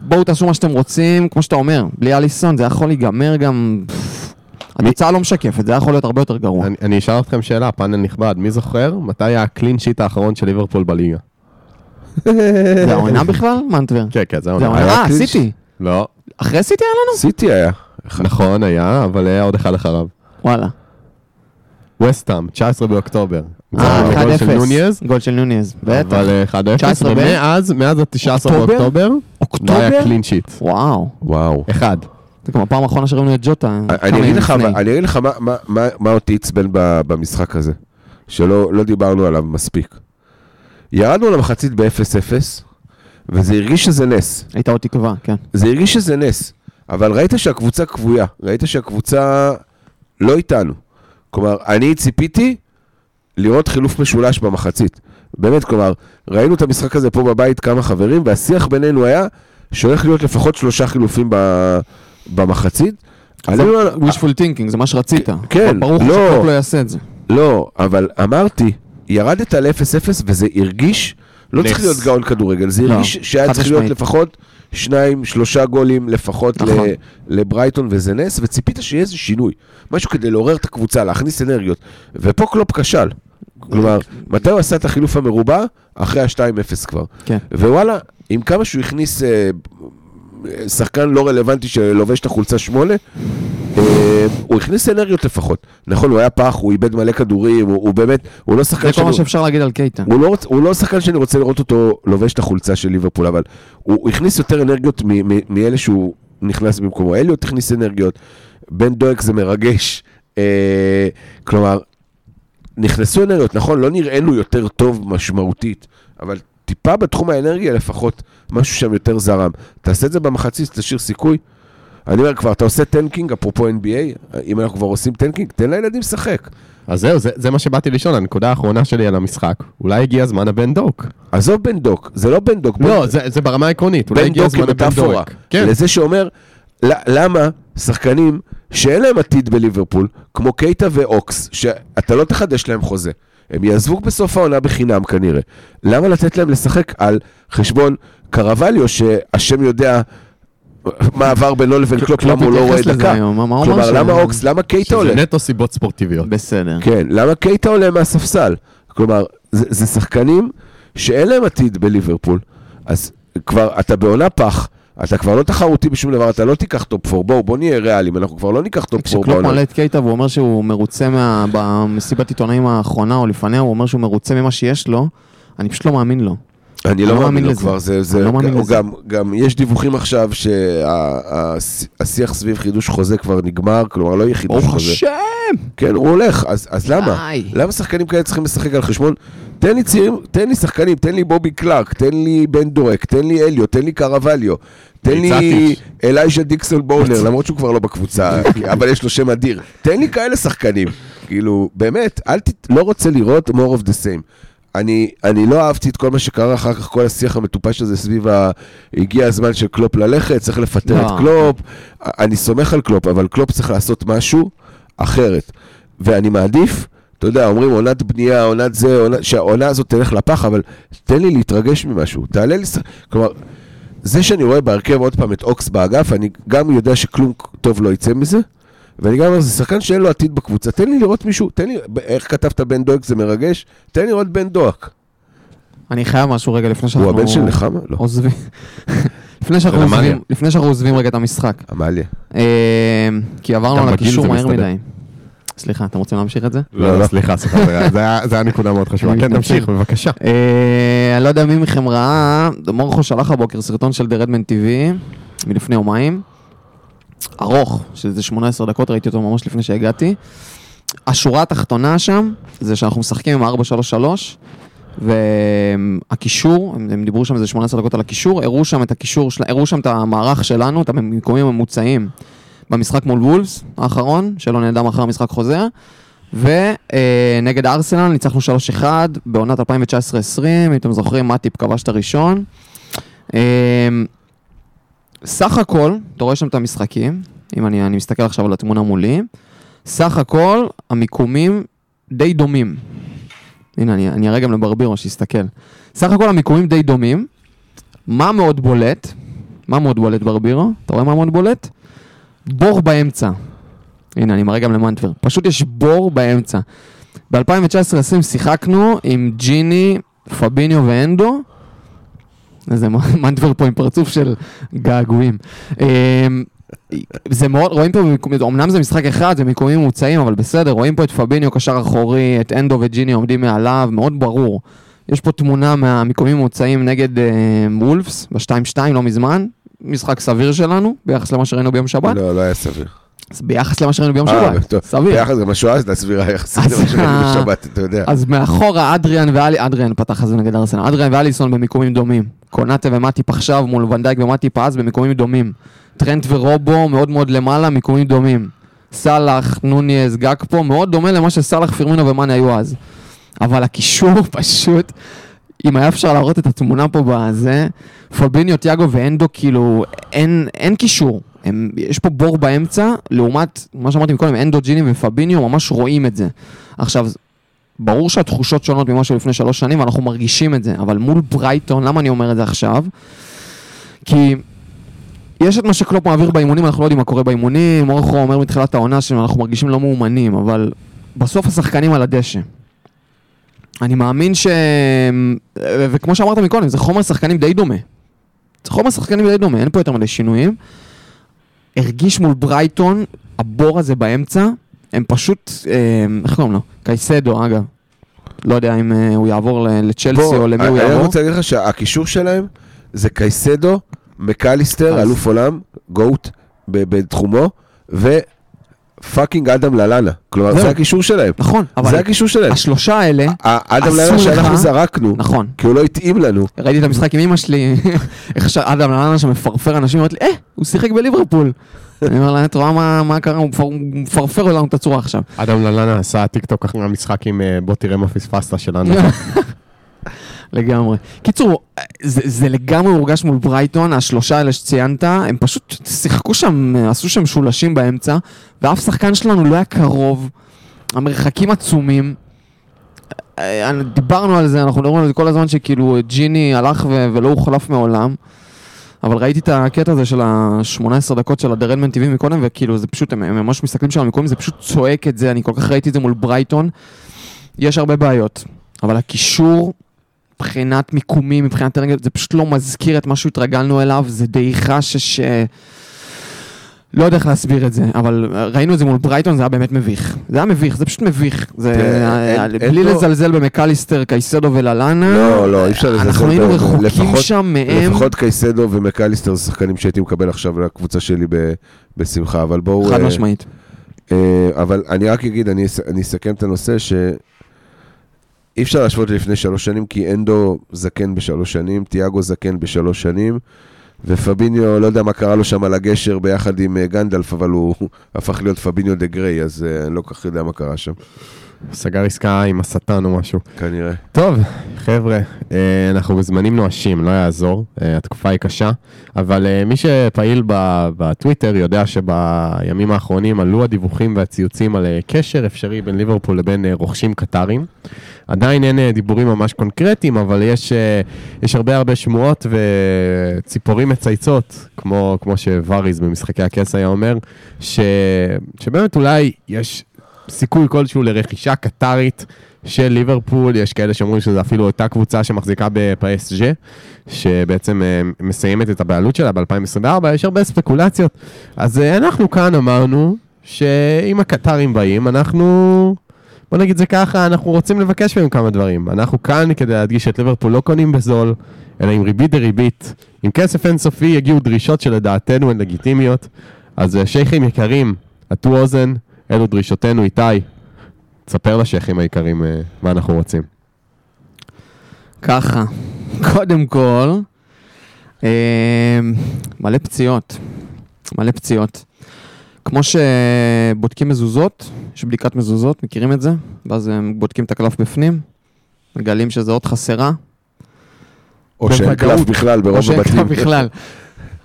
בואו תעשו מה שאתם רוצים, כמו שאתה אומר, בלי אליסון זה יכול להיגמר גם... התוצאה לא משקפת, זה יכול להיות הרבה יותר גרוע. אני- אני אשאל אתכם שאלה, פאנל נכבד, מי זוכר מתי היה הקלין שיט האחרון של ליברפול בליגה? זה העונה בכלל? מנטבר. כן, כן, זה העונה. אה. סיטי. לא, אחרי סיטי היה לנו? סיטי היה. נכון היה, אבל היה עוד אחד אחריו. וואלה. וסטאם, 19 באוקטובר. אה, זה הגול של 1-0. נוניז, גול של נוניז, בטח. אבל אה, 1-0, 19 ב- ומאז, מאז ה-19 אוקטובר? באוקטובר, לא אוקטובר? היה קלין שיט. וואו. וואו. אחד. זה גם הפעם האחרונה שראינו את ג'וטה. אני אגיד לך, אני אגיד לך מה- מה- מה- מה אותי עצבן במשחק הזה, שלא לא דיברנו עליו מספיק. ירדנו למחצית ב-0-0, וזה הרגיש שזה נס. הייתה עוד תקווה, כן. זה הרגיש שזה נס, אבל ראית שהקבוצה כבויה, ראית שהקבוצה לא איתנו. כלומר, אני ציפיתי לראות חילוף משולש במחצית. באמת, כלומר, ראינו את המשחק הזה פה בבית כמה חברים, והשיח בינינו היה שהולך להיות לפחות שלושה חילופים ב- במחצית. על- wishful thinking, זה מה שרצית. כן, אבל ברור לך לא. שקלופ לא יעשה את זה. לא, אבל אמרתי, ירדת ל-0-0 וזה הרגיש, לא נס. צריך להיות גאון כדורגל, זה לא, הרגיש שהיה צריך להיות. לפחות שניים, שלושה גולים לפחות נכון. לברייטון וזה נס, וציפית שיהיה איזה שינוי. משהו כדי לעורר את הקבוצה, להכניס אנרגיות. ופה קלופ כשל. כלומר, מתי הוא עשה את החילוף המרובע? אחרי ה-2-0 כבר. כן. ווואלה, עם כמה שהוא הכניס אה, שחקן לא רלוונטי שלובש את החולצה שמונה, אה, הוא הכניס אנרגיות לפחות. נכון, הוא היה פח, הוא איבד מלא כדורים, הוא, הוא באמת, הוא לא שחקן זה כל שאני... מה שאפשר להגיד על קייטה. הוא לא, הוא לא שחקן שאני רוצה לראות אותו לובש את החולצה של ליברפול, אבל הוא, הכניס יותר אנרגיות מאלה שהוא נכנס במקומו. אליוט הכניס אנרגיות, בן דואק זה מרגש. אה, כלומר, נכנסו אנרגיות, נכון, לא נראינו יותר טוב משמעותית, אבל טיפה בתחום האנרגיה לפחות, משהו שם יותר זרם. תעשה את זה במחצית, תשאיר סיכוי. אני אומר כבר, אתה עושה tanking, אפרופו NBA, אם אנחנו כבר עושים tanking, תן לילדים לשחק. אז זהו, זה, זה מה שבאתי לשאול, הנקודה האחרונה שלי על המשחק. אולי הגיע זמן הבן דוק. עזוב בן דוק, זה לא בן דוק. לא, בן- זה, זה ברמה העקרונית, אולי הגיע זמן הבן. דוק. כן, לזה שאומר, למה שחקנים שאין להם עתיד בליברפול, כמו קייטה ואוקס, שאתה לא תחדש להם חוזה, הם יעזבו בסוף העונה בחינם כנראה. למה לתת להם לשחק על חשבון קרווליו, שהשם יודע מה עבר בינו לבין קלופ, למה הוא לא רואה דקה? כלומר, למה אוקס, למה קייטה שזה עולה? נטו סיבות ספורטיביות. בסדר. כן, למה קייטה עולה מהספסל? כלומר, זה, זה שחקנים שאין להם עתיד בליברפול, אז כבר, אתה בעונה פח, אתה כבר לא תחרותי בשום דבר, אתה לא תיקח top 4, בואו, בוא נהיה ריאליים, אנחנו כבר לא ניקח top 4 כשקלופ. מעלה את קייטה והוא אומר שהוא מרוצה מה... במסיבת עיתונאים האחרונה או לפניה, הוא אומר שהוא מרוצה ממה שיש לו, אני פשוט לא מאמין לו. אני לא מאמין לו כבר, זה, זה, לא. גם, גם יש דיווחים עכשיו שהשיח סביב חידוש חוזה כבר נגמר, כלומר לא יהיה חידוש ברוך חוזה. השם! כן, הוא הולך, אז, אז למה? למה שחקנים כאלה צריכים לשחק על חשבון? תן לי צעירים, תן לי שחקנים, תן לי בובי קלארק, תן לי בן דורק, תן לי אליו, תן לי קרווליו, תן לי. אלייז'ה דיקסון בונר, למרות שהוא כבר לא בקבוצה, [laughs] אבל יש לו שם אדיר. תן לי כאלה שחקנים. כאילו, באמת, אל ת... לא רוצה לראות more of the same. אני, אני לא אהבתי את כל מה שקרה אחר כך, כל השיח המטופש הזה סביב ה... הגיע הזמן של קלופ ללכת, צריך לפטר לא. את קלופ. אני סומך על קלופ, אבל קלופ צריך לעשות משהו אחרת. ואני מעדיף, אתה יודע, אומרים עונת בנייה, עונת זה, עונת, שהעונה הזאת תלך לפח, אבל תן לי להתרגש ממשהו, תעלה לי... כלומר, זה שאני רואה בהרכב עוד פעם את אוקס באגף, אני גם יודע שכלום טוב לא יצא מזה, ואני גם אומר, זה שחקן שאין לו עתיד בקבוצה, תן לי לראות מישהו, תן לי, איך כתבת בן דואק זה מרגש, תן לי לראות בן דואק. אני חייב משהו רגע לפני הוא שאנחנו... הבן של נחמה? לא. עוזבים. [laughs] לפני שאנחנו. עוזבים, לפני שאנחנו עוזבים רגע את המשחק. עמליה. אה, כי עברנו על הקישור מהר. מדי. סליחה, אתם רוצים להמשיך את זה? לא, לא. סליחה, סליחה, זה היה- נקודה מאוד חשובה. אני כן. תמשיך, בבקשה. אה, אני לא יודע מי מכם ראה, מורכו שלח הבוקר סרטון של The Redman TV מלפני יומיים. ארוך, שזה 18 דקות, ראיתי אותו ממש לפני שהגעתי. השורה התחתונה שם, זה שאנחנו משחקים עם 4-3-3, והקישור, הם, הם דיברו שם איזה 18 דקות על הקישור, הראו שם את הקישור, הראו שם את המערך שלנו, את המיקומים הממוצעים במשחק מול וולפס האחרון, שלא נעלם אחר המשחק חוזר, ונגד ארסנל ניצחנו 3-1 בעונת 2019-2020, אם אתם זוכרים, מאטיפ כבש את הראשון. אה, סך הכל, אתה רואה שם את המשחקים, אם אני, אני מסתכל עכשיו על התמונה מולי, סך הכל המיקומים די דומים. הנה, אני, אני אראה גם לברבירו שיסתכל. סך הכל המיקומים די דומים. מה מאוד בולט? מה מאוד בולט ברבירו? אתה רואה מה מאוד בולט? בור באמצע. הנה, אני מראה גם למנטבר. פשוט יש בור באמצע. ב-2019-2020 שיחקנו עם ג'יני, פביניו ואנדו. איזה מנטבר פה עם פרצוף של געגועים. אמ, זה מאוד, רואים פה, אמנם זה משחק אחד, זה מיקומים ממוצעים, אבל בסדר, רואים פה את פביניו קשר אחורי, את אנדו וג'יני עומדים מעליו, מאוד ברור. יש פה תמונה מהמיקומים הממוצעים נגד אה, וולפס, ב-2-2 לא מזמן, משחק סביר שלנו, ביחס למה שראינו ביום שבת. לא, לא היה סביר. אז ביחס למה שראינו ביום אה, שבת. סביר. ביחד גם השואה הייתה סבירה יחסית אז למה שראינו בשבת, אתה יודע. אז מאחורה אדריאן ואלי, אדריאן פתח את זה נגד ארסנל, אדריאן ואליסון במיקומים דומים. קונאטה ומטיפ עכשיו מול ונדייק ומטיפ אז במיקומים דומים. טרנט ורובו מאוד מאוד למעלה, מיקומים דומים. סאלח, נוניז, גג פה, מאוד דומה למה שסאלח, פירמינו ומאנה היו אז. אבל הקישור [laughs] פשוט, אם היה אפשר להראות את התמונה פה בזה, פביניו, תיאגו ואנדו, כאילו, אין, אין קישור. הם, יש פה בור באמצע, לעומת מה שאמרתי קודם, אנדו, ג'יני ופביניו, ממש רואים את זה. עכשיו, ברור שהתחושות שונות ממה שלפני שלוש שנים, ואנחנו מרגישים את זה, אבל מול ברייטון, למה אני אומר את זה עכשיו? כי יש את מה שקלופ מעביר באימונים, אנחנו לא יודעים מה קורה באימונים, אורחו אומר מתחילת העונה שאנחנו מרגישים לא מאומנים, אבל בסוף השחקנים על הדשא. אני מאמין ש... וכמו שאמרת מקודם, זה חומר שחקנים די דומה. זה חומר שחקנים די דומה, אין פה יותר מדי שינויים. הרגיש מול ברייטון, הבור הזה באמצע, הם פשוט, אה, איך קוראים לו? קייסדו, אגב. לא יודע אם אה, הוא יעבור לצ'לסי או למי הוא אני יעבור. רוצה להגיד לך שהקישור שלהם זה קייסדו, מקליסטר, אלוף עולם, גוט בתחומו, ו fucking אדם ללאנה. כלומר. זה הקישור שלהם. נכון, זה אבל הקישור שלהם. השלושה האלה, אדם ללאנה שאנחנו זרקנו, נכון. כי הוא לא התאים לנו. ראיתי את המשחק עם אמא שלי, [laughs] איך שאדם ללנה שמפרפר אנשים, אומרת לי, אה, הוא שיחק בליברפול. [laughs] אני אומר לה, את רואה מה- מה קרה, הוא מפר- הוא מפרפר לנו את הצורה עכשיו. אדם ללנה עשה טיק טוק אחרי המשחק עם אה, בוא תראה מה פספסת שלנו. [laughs] לגמרי. קיצור, זה, זה לגמרי הורגש מול ברייטון, השלושה האלה שציינת, הם פשוט שיחקו שם, עשו שם שולשים באמצע, ואף שחקן שלנו לא היה קרוב, המרחקים עצומים. אה, דיברנו על זה, אנחנו מדברים על זה כל הזמן שכאילו ג'יני הלך ו- ולא הוחלף מעולם. אבל ראיתי את הקטע הזה של ה-18 דקות של הדרלמן TV מקודם, וכאילו זה פשוט, הם, הם ממש מסתכלים שם מקודם, זה פשוט צועק את זה, אני כל כך ראיתי את זה מול ברייטון. יש הרבה בעיות, אבל הקישור, מבחינת מיקומים, מבחינת רגל, זה פשוט לא מזכיר את מה שהתרגלנו אליו, זה דעיכה שש... לא יודע איך להסביר את זה, אבל ראינו את זה מול ברייטון, זה היה באמת מביך. זה היה מביך, זה פשוט מביך. זה, תראה, אין- בלי לזלזל במקליסטר, קייסדו וללאנה, לא, לא, אי אפשר לזלזל אנחנו היינו. רחוקים שם מהם. לפחות קייסדו ומקליסטר זה שחקנים שהייתי מקבל עכשיו לקבוצה שלי בשמחה, אבל בואו... חד אה, משמעית. אה, אבל אני רק אגיד, אני אס- אני אסכם את הנושא ש... אי אפשר להשוות לפני שלוש שנים, כי אנדו זקן בשלוש שנים, תיאגו זקן בשלוש שנים, ופביניו, לא יודע מה קרה לו שם על הגשר ביחד עם אה, גנדלף, אבל הוא [laughs] הפך להיות פביניו דה גריי, אז אה, אני לא כל כך יודע מה קרה שם, סגר עסקה עם השטן או משהו. כנראה. טוב, חבר'ה, אה, אנחנו בזמנים נואשים, לא יעזור, אה, התקופה היא קשה, אבל אה, מי שפעיל בטוויטר יודע שבימים האחרונים עלו הדיווחים והציוצים על קשר אפשרי בין ליברפול לבין רוכשים קטרים. עדיין אין דיבורים ממש קונקרטיים, אבל יש, יש הרבה הרבה שמועות וציפורים מצייצות, כמו, כמו שוואריז במשחקי הכס היה אומר, ש, שבאמת אולי יש סיכוי כלשהו לרכישה קטרית של ליברפול, יש כאלה שאומרים שזו אפילו אותה קבוצה שמחזיקה בפ-SG, שבעצם אה, מסיימת את הבעלות שלה ב-2024, יש הרבה ספקולציות. אז אה, אנחנו כאן אמרנו שאם הקטרים באים, אנחנו, בוא נגיד זה ככה, אנחנו רוצים לבקש מהם כמה דברים. אנחנו כאן כדי להדגיש את ליברפול לא קונים בזול, אלא עם ריבית דריבית. עם כסף אינסופי יגיעו דרישות שלדעתנו הן לגיטימיות. אז אה, שייחים יקרים, עטו אוזן, אלו דרישותינו, איתי. תספר לשייחים היקרים אה, מה אנחנו רוצים. ככה, [laughs] קודם כל, אה, מלא פציעות, מלא פציעות. כמו שבודקים מזוזות, יש בדיקת מזוזות, מכירים את זה? ואז הם בודקים את הקלף בפנים, מגלים שזה עוד חסרה, או שאין. קלף בכלל או ברוב שאין הבתים. קלף בכלל.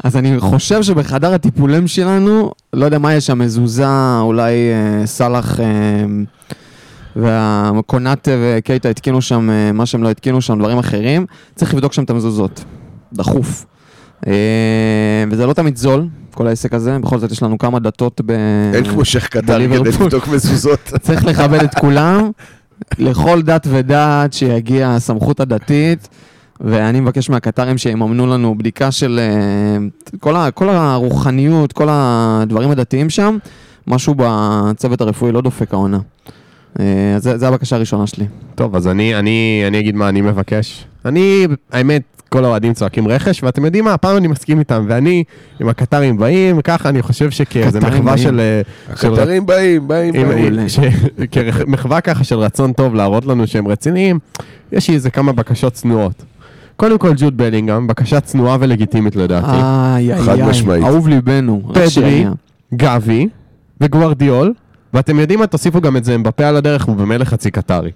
אז אני חושב שבחדר הטיפולים שלנו, לא יודע מה יש שם, מזוזה, אולי אה, סאלח אה, והקונאט וקייטה התקינו שם, אה, מה שהם לא התקינו שם, דברים אחרים, צריך לבדוק שם את המזוזות, דחוף. אה, וזה לא תמיד זול, כל העסק הזה, בכל זאת יש לנו כמה דתות ב... אין כמו שייח' קטרי כדי. לבדוק מזוזות. [laughs] צריך לכבד את כולם, לכל דת ודת שיגיע הסמכות הדתית, ואני מבקש מהקטרים שיממנו לנו בדיקה של אה, כל, ה, כל הרוחניות, כל הדברים הדתיים שם, משהו בצוות הרפואי לא דופק העונה. אה, אז זה, זה הבקשה הראשונה שלי. טוב, אז אני, אני, אני אגיד מה אני מבקש. אני, האמת, כל האוהדים צועקים רכש, ואתם יודעים מה, הפעם אני מסכים איתם, ואני, עם הקטרים באים, ככה אני חושב שכאיזה מחווה באים. של... אה, של הקטרים באים, באים, באים. כמחווה ככה של רצון טוב להראות לנו שהם רציניים, יש לי איזה כמה בקשות צנועות. קודם כל ג'וד בלינגהם, בקשה צנועה ולגיטימית לדעתי. איי, חד איי, איי, משמעית. אהוב ליבנו. פדרי. גבי וגוארדיול, ואתם יודעים מה, תוסיפו גם את את אמבפה על הדרך, הוא במילא חצי קטרי.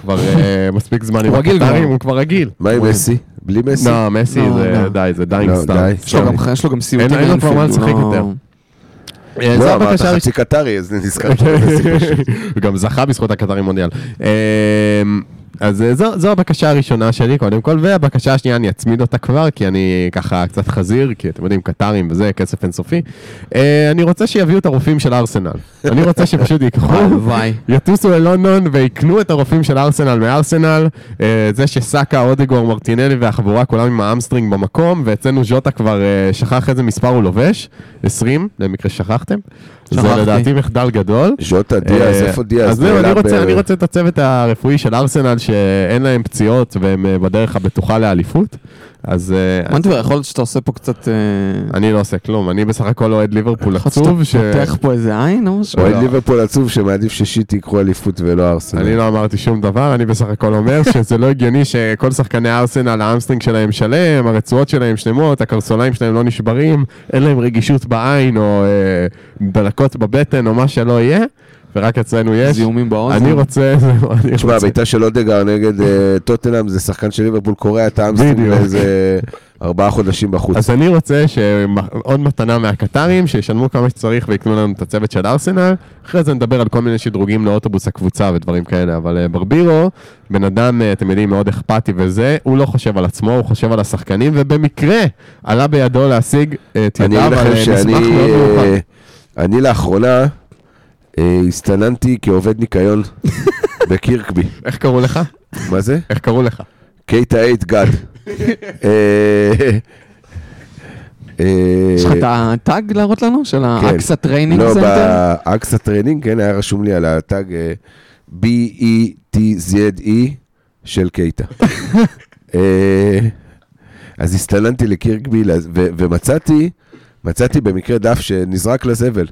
כבר אה, [laughs] מספיק זמן עם רגיל הקטרים, כבר. הוא כבר רגיל. מה עם מסי? בלי מסי? לא, מסי לא, זה לא. די, זה dying לא, star. די. יש לו גם- יש לו גם סיוטים. אין לו כבר מה לשחק לא- יותר. אה, זו לא, הבקשה חצי קטרי, אז נזכרתי. [laughs] הוא גם זכה בזכות הקטרים מונדיאל. אז אה, זו, זו הבקשה הראשונה שלי קודם כל, והבקשה השנייה אני אצמיד אותה כבר, כי אני ככה קצת חזיר, כי אתם יודעים, קטרים וזה, כסף אינסופי. אה, אני רוצה שיביאו את הרופאים של ארסנל. אני רוצה שפשוט ייקחו. [laughs] יטוסו ללונדון ויקנו את הרופאים של ארסנל מארסנל. אה, זה שסאקה, אודגור, מרטינלי והחבורה כולם עם hamstring במקום, ואצלנו ז'וטה כבר שכח איזה מספר הוא לובש, 20, למקרה ששכחתם. זה. לדעתי מחדל גדול. ז'וטה, דיאז, אה, איפה דיאז? אז זהו, רוצה, אני רוצה את הצוות הרפואי של ארסנל שאין להם פציעות והם אה, בדרך הבטוחה לאליפות. אז אה, מנטבר, יכול להיות שאתה עושה פה קצת... אה, אני לא עושה כלום, אני בסך הכל אוהד ליברפול יכול עצוב. להיות ש- שאתה פותח פה איזה עין או משהו? אוהד לא. ליברפול עצוב שמעדיף שסיטי ייקחו אליפות ולא ארסנל. אני לא אמרתי שום דבר, אני בסך הכל אומר שזה לא הגיוני שכל שחקני ארסנל, ה hamstring שלהם שלם, הרצועות שלהם שלמות, הקרסוליים שלהם לא נשברים, אין להם רגישות בעין או אה, דלקות בבטן או מה שלא יהיה, ורק אצלנו יש. זיהומים באוזן. [laughs] אני רוצה, תשמע. בעיטה של אודגור נגד אה, טוטנאם זה שחקן של ליברפול קורע את ה hamstring בדיוק. לאיזה ארבעה חודשים בחוץ. אז אני רוצה שעוד מתנה מהקטרים, שישלמו כמה שצריך ויקנו לנו את הצוות של ארסנל. אחרי זה נדבר על כל מיני שדרוגים לאוטובוס הקבוצה ודברים כאלה. אבל אה, ברבירו, בן אדם, אה, אתם יודעים, מאוד אכפתי וזה, הוא לא חושב על עצמו, הוא חושב על השחקנים, ובמקרה עלה בידו להשיג את ידיו על מסמך מאוד מיוחד. אני לאחרונה הסתננתי כעובד ניקיון [laughs] בקירקבי. איך קראו לך? מה זה? איך קראו לך? קייטה eight גד. [laughs] אה, אה, יש לך את ה tag להראות לנו? של ה AXA training לא, center? ב AXA training, כן, היה רשום לי על ה tag אה, B-E-T-Z-E של קייטה. [laughs] אה, אז הסתננתי לקירקבי ומצאתי, מצאתי במקרה דף שנזרק לזבל,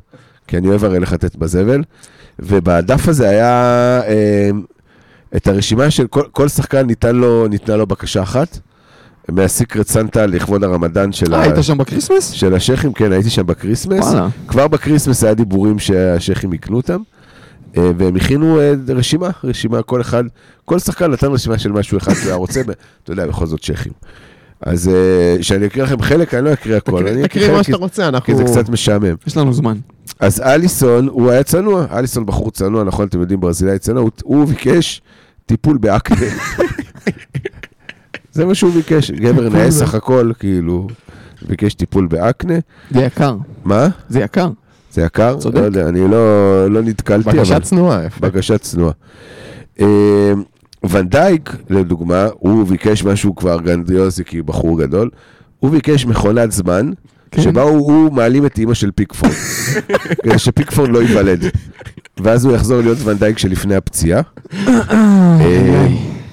כי אני אוהב הרי לחטט בזבל, ובדף הזה היה אה, את הרשימה של כל, כל שחקן ניתן לו, ניתנה לו בקשה אחת, מה Secret Santa לכבוד הרמדאן של, אה, ה- היית שם ב Christmas? של השייחים, כן, הייתי שם ב Christmas. וואלה. כבר ב Christmas היה דיבורים שהשייחים יקנו אותם, אה, והם הכינו אה, רשימה, רשימה, כל אחד, כל שחקן נתן רשימה של משהו אחד שהוא היה רוצה, אתה יודע, בכל זאת שייחים. אז שאני אקריא לכם חלק, אני לא אקריא הכל, אני תקריא מה שאתה רוצה, אנחנו... כי זה קצת משעמם. יש לנו זמן. אז אליסון, הוא היה צנוע, אליסון בחור צנוע, נכון, אתם יודעים, ברזילאי צנוע, הוא- הוא ביקש טיפול באקנה. [laughs] זה מה שהוא ביקש, גבר נאה סך הכל, כאילו, ביקש טיפול באקנה. זה יקר. מה? זה יקר. זה יקר? צודק. לא יודע, אני לא, לא נתקלתי, אבל... בקשה צנועה. בקשה צנועה. אה, ונדייק, לדוגמה, הוא ביקש משהו כבר גרנדיוזי, כי הוא בחור גדול, הוא ביקש מכונת זמן, כן. שבה הוא, מעלים את אימא של פיקפורד, [laughs] כדי שפיקפורד לא ייוולד. ואז הוא יחזור להיות ונדייק שלפני הפציעה. אה,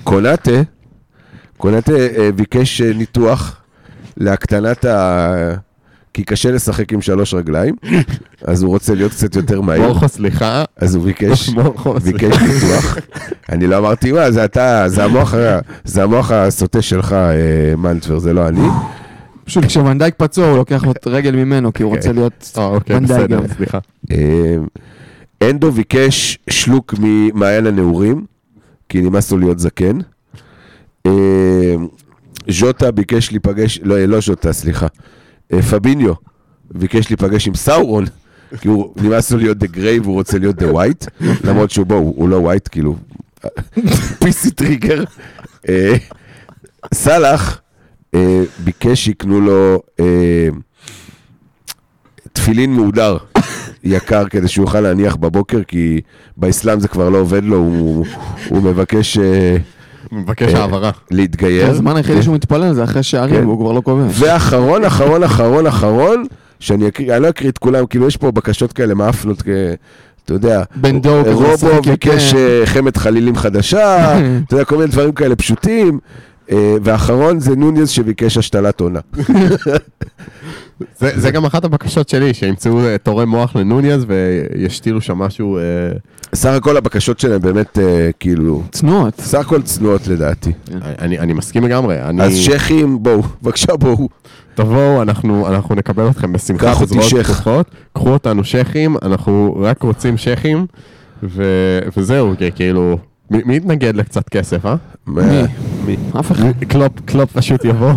קונאטה, קונאטה אה, ביקש אה, ניתוח להקטנת כי קשה לשחק עם שלוש רגליים, אז הוא רוצה להיות קצת יותר מהיר, מורכו, סליחה. אז הוא ביקש, [laughs] מורכו, ביקש. פיתוח. אני לא אמרתי מה, זה אתה, זה המוח, ה- הסוטה שלך, מנטבר, זה לא אני. פשוט כשוונדייק פצוע הוא לוקח לו את רגל ממנו, כי הוא רוצה להיות אה, אוקיי. סליחה. אה, אנדו ביקש שלוק ממעיין הנעורים, כי נמאס לו להיות זקן. אה, ז'וטה ביקש להיפגש, לא, לא ז'וטה, סליחה. פביניו ביקש להיפגש עם סאורון, כי הוא נמאס לו להיות the gray והוא רוצה להיות דה white, למרות שהוא בוא, הוא לא ווייט, כאילו, [laughs] PC trigger. סאלח אה, ביקש שיקנו לו אה, תפילין מהודר. יקר כדי שהוא יוכל להניח בבוקר, כי באסלאם זה כבר לא עובד לו, הוא, הוא מבקש אה, מבקש אה, העברה. להתגייר. הזמן היחידי שהוא מתפלל זה אחרי שערים, כן. והוא כבר לא כובש. ואחרון, אחרון, אחרון, אחרון, שאני אקריא, אני לא אקריא את כולם, כאילו יש פה בקשות כאלה מאפנות, אתה יודע, בן דור רובו ביקש יותר. אה, חמת חלילים חדשה, [laughs] אתה יודע, כל מיני דברים כאלה פשוטים. אה, ואחרון זה נוניז שביקש השתלת עונה. זה זה גם אחת הבקשות שלי, שימצאו אה, תורם מוח לנוניאז וישתילו שם משהו... אה, סך הכל הבקשות שלהם באמת כאילו, צנועות. סך הכל צנועות לדעתי. אני אני מסכים לגמרי. אני- אז שייחים, בואו, בבקשה בואו. תבואו, אנחנו, אנחנו נקבל אתכם בשמחה. קח אותי שייח. פתוחות. קחו אותנו שייחים, אנחנו רק רוצים ו, וזהו, כאילו, מי, מי יתנגד לקצת כסף, אה? מה- מי? אף אחד. קלופ, קלופ פשוט יבוא.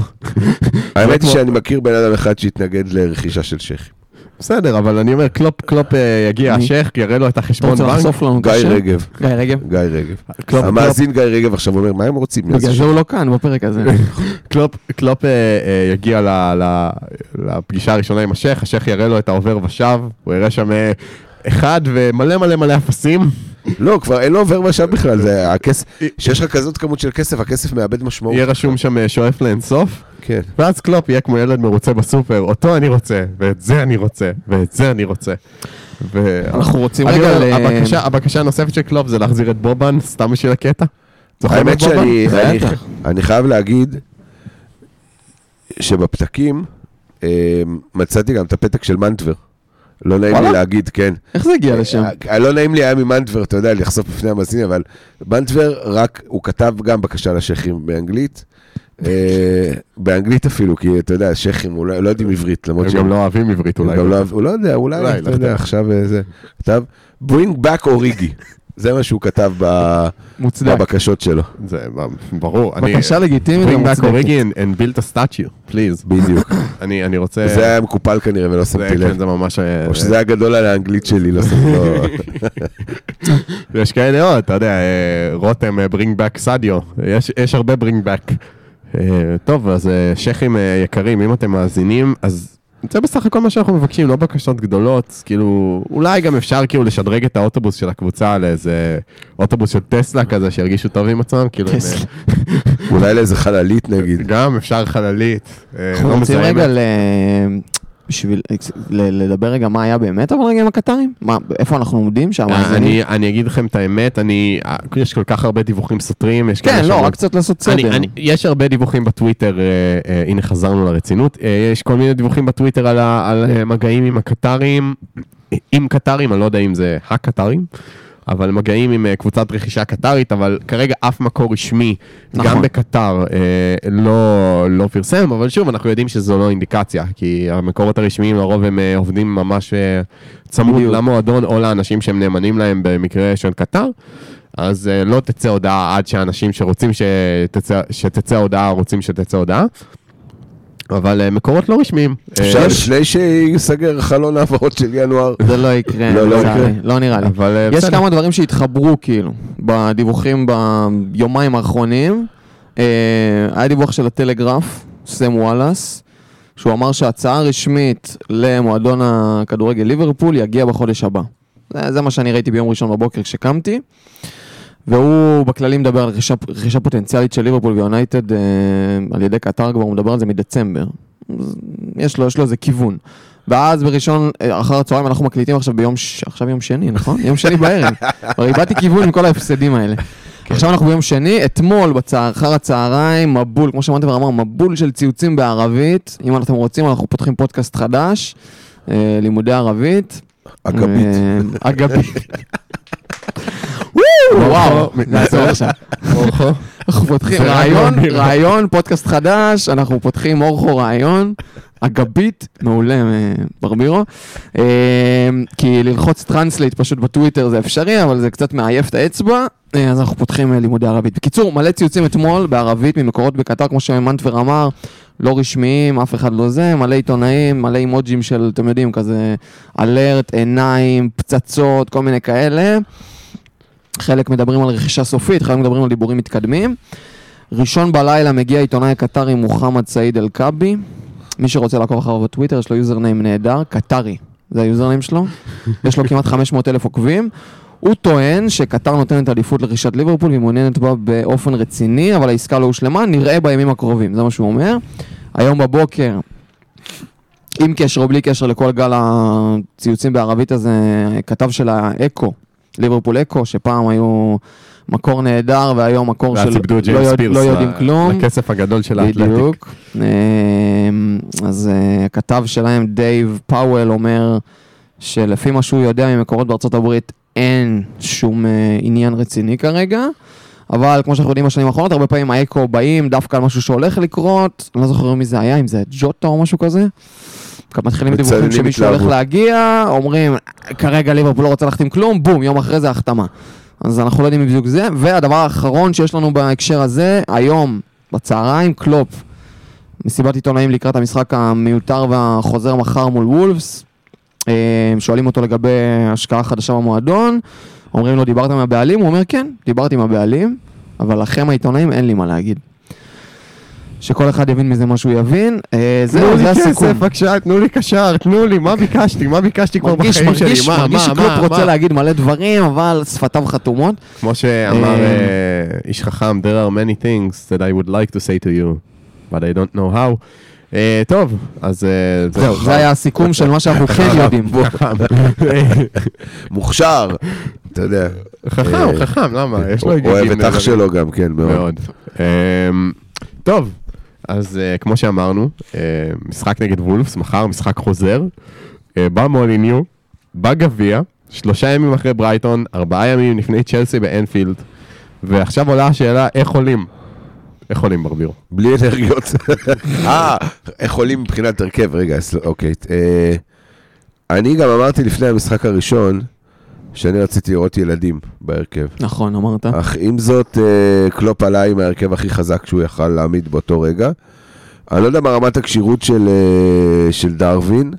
האמת היא שאני מכיר בן אדם אחד שהתנגד לרכישה של שייחים. בסדר, אבל אני אומר, קלופ, קלופ אה, יגיע? השייח יראה לו את אתה החשבון רוצה בנק. לחשוף לנו את גיא? רגב. גיא רגב. גיא רגב. המאזין גיא רגב עכשיו אומר, מה הם רוצים? בגלל זה הוא לא כאן בפרק הזה. [laughs] קלופ, קלופ אה, אה, יגיע לפגישה הראשונה עם השייח, השייח יראה לו את העובר ושב, הוא יראה שם אחד ומלא מלא מלא אפסים. לא, כבר אין לו עובר ושב בכלל, זה הכסף, שיש לך כזאת כמות של כסף, הכסף מאבד משמעות. יהיה רשום שם אה, שואף לאינסוף, כן. ואז קלופ יהיה כמו ילד מרוצה בסופר, אותו אני רוצה, ואת זה אני רוצה, ואת זה אני רוצה. אנחנו רוצים רגע ל... הבקשה, הנוספת של קלופ זה להחזיר את בובן, סתם בשביל הקטע. האמת? שאני חייב להגיד שבפתקים אה, מצאתי גם את הפתק של מנטבר. לא נעים לי? להגיד, כן. איך זה הגיע לשם? אה, לא נעים לי היה ממנטבר, אתה יודע, לחשוף בפני המאזינים, אבל מנטבר רק, הוא כתב גם בקשה לשייחים באנגלית. אה, באנגלית אפילו, כי אתה יודע, שייחים, הוא לא לא יודעים עברית, למרות הם שהם גם לא אוהבים עברית אולי. גם לא, הוא לא יודע, אולי, אתה לא יודע. עכשיו אה, זה, כתב, bring back אוריגי. זה מה שהוא כתב ב- מוצדק. בבקשות שלו, זה ברור. אני- בקשה לגיטימית bring back ומוצדקת. origin and build a statue, please. בדיוק. [coughs] אני אני רוצה... זה היה מקופל כנראה ולא שמתי כן, לב. זה ממש... אה, או שזה היה גדול על האנגלית שלי, לא שמתי לב. [laughs] יש כאלה עוד, אתה יודע, אה, רותם, אה, bring back סדיו, יש, יש הרבה bring back. אה, טוב, אז אה, שייחים אה, יקרים, אם אתם מאזינים, אז זה בסך הכל מה שאנחנו מבקשים, לא בקשות גדולות, כאילו, אולי גם אפשר כאילו לשדרג את האוטובוס של הקבוצה לאיזה אוטובוס של טסלה כזה, שירגישו טוב עם עצמם, כאילו, טסלה. אולי לאיזה חללית אה, נגיד. גם אפשר חללית, אה, אנחנו לא רוצים. רגע. בשביל ל- לדבר רגע מה היה באמת אבל רגע עם הקטרים? מה, איפה אנחנו עומדים שם? אה, אני, אני אגיד לכם את האמת, אני, אה, יש כל כך הרבה דיווחים סותרים, יש כן, לא, שאומרים- רק קצת לעשות אני, סדר. אני, יש הרבה דיווחים בטוויטר, אה, אה, הנה חזרנו לרצינות, אה, יש כל מיני דיווחים בטוויטר על, ה, על אה, מגעים עם הקטרים, עם קטרים, אני לא יודע אם זה הקטרים, אבל מגעים עם אה, קבוצת רכישה קטרית, אבל כרגע אף מקור רשמי, נכון. גם בקטר, אה, לא, לא פרסם, אבל שוב, אנחנו יודעים שזו לא אינדיקציה, כי המקורות הרשמיים לרוב הם אה, עובדים ממש אה, צמוד בדיוק. למועדון או לאנשים שהם נאמנים להם במקרה של קטר. אז uh, לא תצא הודעה עד שהאנשים שרוצים שתצא, שתצא הודעה רוצים שתצא הודעה. אבל uh, מקורות לא רשמיים. אפשר אה, לפני שייסגר חלון העברות של ינואר. זה לא יקרה, לא, לא. יקרה. לא נראה לי. אבל אה, יש. כמה דברים שהתחברו כאילו, בדיווחים ביומיים האחרונים. אה, היה דיווח של הטלגרף, סם וואלאס, שהוא אמר שההצעה הרשמית למועדון הכדורגל ליברפול יגיע בחודש הבא. זה, זה מה שאני ראיתי ביום ראשון בבוקר כשקמתי. והוא בכללי מדבר על רכישה, רכישה פוטנציאלית של ליברפול ויונייטד אה, על ידי קטר כבר, הוא מדבר על זה מדצמבר. יש לו, יש לו איזה כיוון. ואז בראשון, אה, אחר הצהריים אנחנו מקליטים עכשיו ביום, ש... עכשיו יום שני, נכון? יום שני בערב. [laughs] כבר איבדתי כיוון עם כל ההפסדים האלה. עכשיו אנחנו ביום שני, אתמול בצהר, אחר הצהריים, מבול, כמו שאמרתי ואמר, מבול של ציוצים בערבית. אם אתם רוצים, אנחנו פותחים פודקאסט חדש, אה, לימודי ערבית. אגבית. אגבית. [laughs] וואו, נעצור עכשיו. אורחו. אנחנו פותחים זה רעיון. רעיון, פודקאסט חדש, אנחנו פותחים אורחו רעיון, אגבית, מעולה, ברבירו. אה, כי ללחוץ translate פשוט בטוויטר זה אפשרי, אבל זה קצת מעייף את האצבע, אה, אז אנחנו פותחים אה, לימודי ערבית. בקיצור, מלא ציוצים אתמול בערבית ממקורות בקטר, כמו שמנטבר אמר, לא רשמיים, אף אחד לא זה, מלא עיתונאים, מלא אימוג'ים של, אתם יודעים, כזה alert, עיניים, פצצות, כל מיני כאלה. חלק מדברים על רכישה סופית, חלק מדברים על דיבורים מתקדמים. ראשון בלילה מגיע עיתונאי הקטרי מוחמד סעיד אל-כבי. מי שרוצה לעקוב אחריו בטוויטר, יש לו username נהדר, קטרי, זה ה username שלו. יש לו כמעט 500 אלף עוקבים. הוא טוען שקטר נותנת עדיפות לרכישת ליברפול והיא מעוניינת בה באופן רציני, אבל העסקה לא הושלמה, נראה בימים הקרובים, זה מה שהוא אומר. היום בבוקר, עם קשר או בלי קשר לכל גל הציוצים בערבית הזה, כתב של האקו, ליברפול אקו, שפעם היו מקור נהדר והיום מקור של לא, יודע, לא יודעים כלום. לכסף הגדול של האתלטיק. בדיוק. אמ, אז אה, הכתב שלהם, דייב פאוול, אומר שלפי מה שהוא יודע ממקורות בארצות הברית, אין שום אה, עניין רציני כרגע. אבל כמו שאנחנו יודעים בשנים האחרונות, הרבה פעמים האקו באים דווקא על משהו שהולך לקרות, אני לא זוכר מי זה היה, אם זה ג'וטה או משהו כזה. מתחילים דיווחים שמישהו הולך. להגיע, אומרים, כרגע ליברפול לא רוצה להחתים כלום, בום, יום אחרי זה החתמה. אז אנחנו לא יודעים בדיוק זה. והדבר האחרון שיש לנו בהקשר הזה, היום, בצהריים, קלופ, מסיבת עיתונאים לקראת המשחק המיותר והחוזר מחר מול וולפס. אה, שואלים אותו לגבי השקעה חדשה במועדון, אומרים לו, דיברת עם הבעלים? הוא אומר, כן, דיברתי עם הבעלים, אבל לכם העיתונאים אין לי מה להגיד. שכל אחד יבין מזה מה שהוא יבין. אה, תנו זהו, לי זה הסיכום. כסף בבקשה, תנו לי קשר, תנו לי, מה ביקשתי? מה ביקשתי כבר בחיים שלי? מרגיש, מה, מרגיש שקלופ רוצה? להגיד מלא דברים, אבל שפתיו חתומות. כמו שאמר אה, אה, איש חכם, there are many things that I would like to say to you, but I don't know how. טוב, אז זהו, זה היה הסיכום של מה שאנחנו כן [laughs] יודעים. [laughs] מוכשר, אתה יודע. חכם, חכם, למה? יש לו היגגים אוהב את אח. שלו גם, כן, מאוד. מאוד. אמ, טוב, אז אה, כמו שאמרנו, אה, משחק נגד וולפס, מחר משחק חוזר, אה, במוליניו, בגביע, שלושה ימים אחרי ברייטון, ארבעה ימים לפני צ'לסי באנפילד, ועכשיו עולה השאלה איך עולים. איך עולים ברבירו? בלי אנרגיות. [laughs] אה, איך עולים מבחינת הרכב? רגע, אוקיי. אני גם אמרתי לפני המשחק הראשון, שאני רציתי לראות ילדים בהרכב. נכון, אמרת. אך עם זאת, אה, קלופ עלה עם ההרכב הכי חזק שהוא יכל להעמיד באותו רגע. אני לא יודע מה רמת הכשירות של, אה, של דרווין.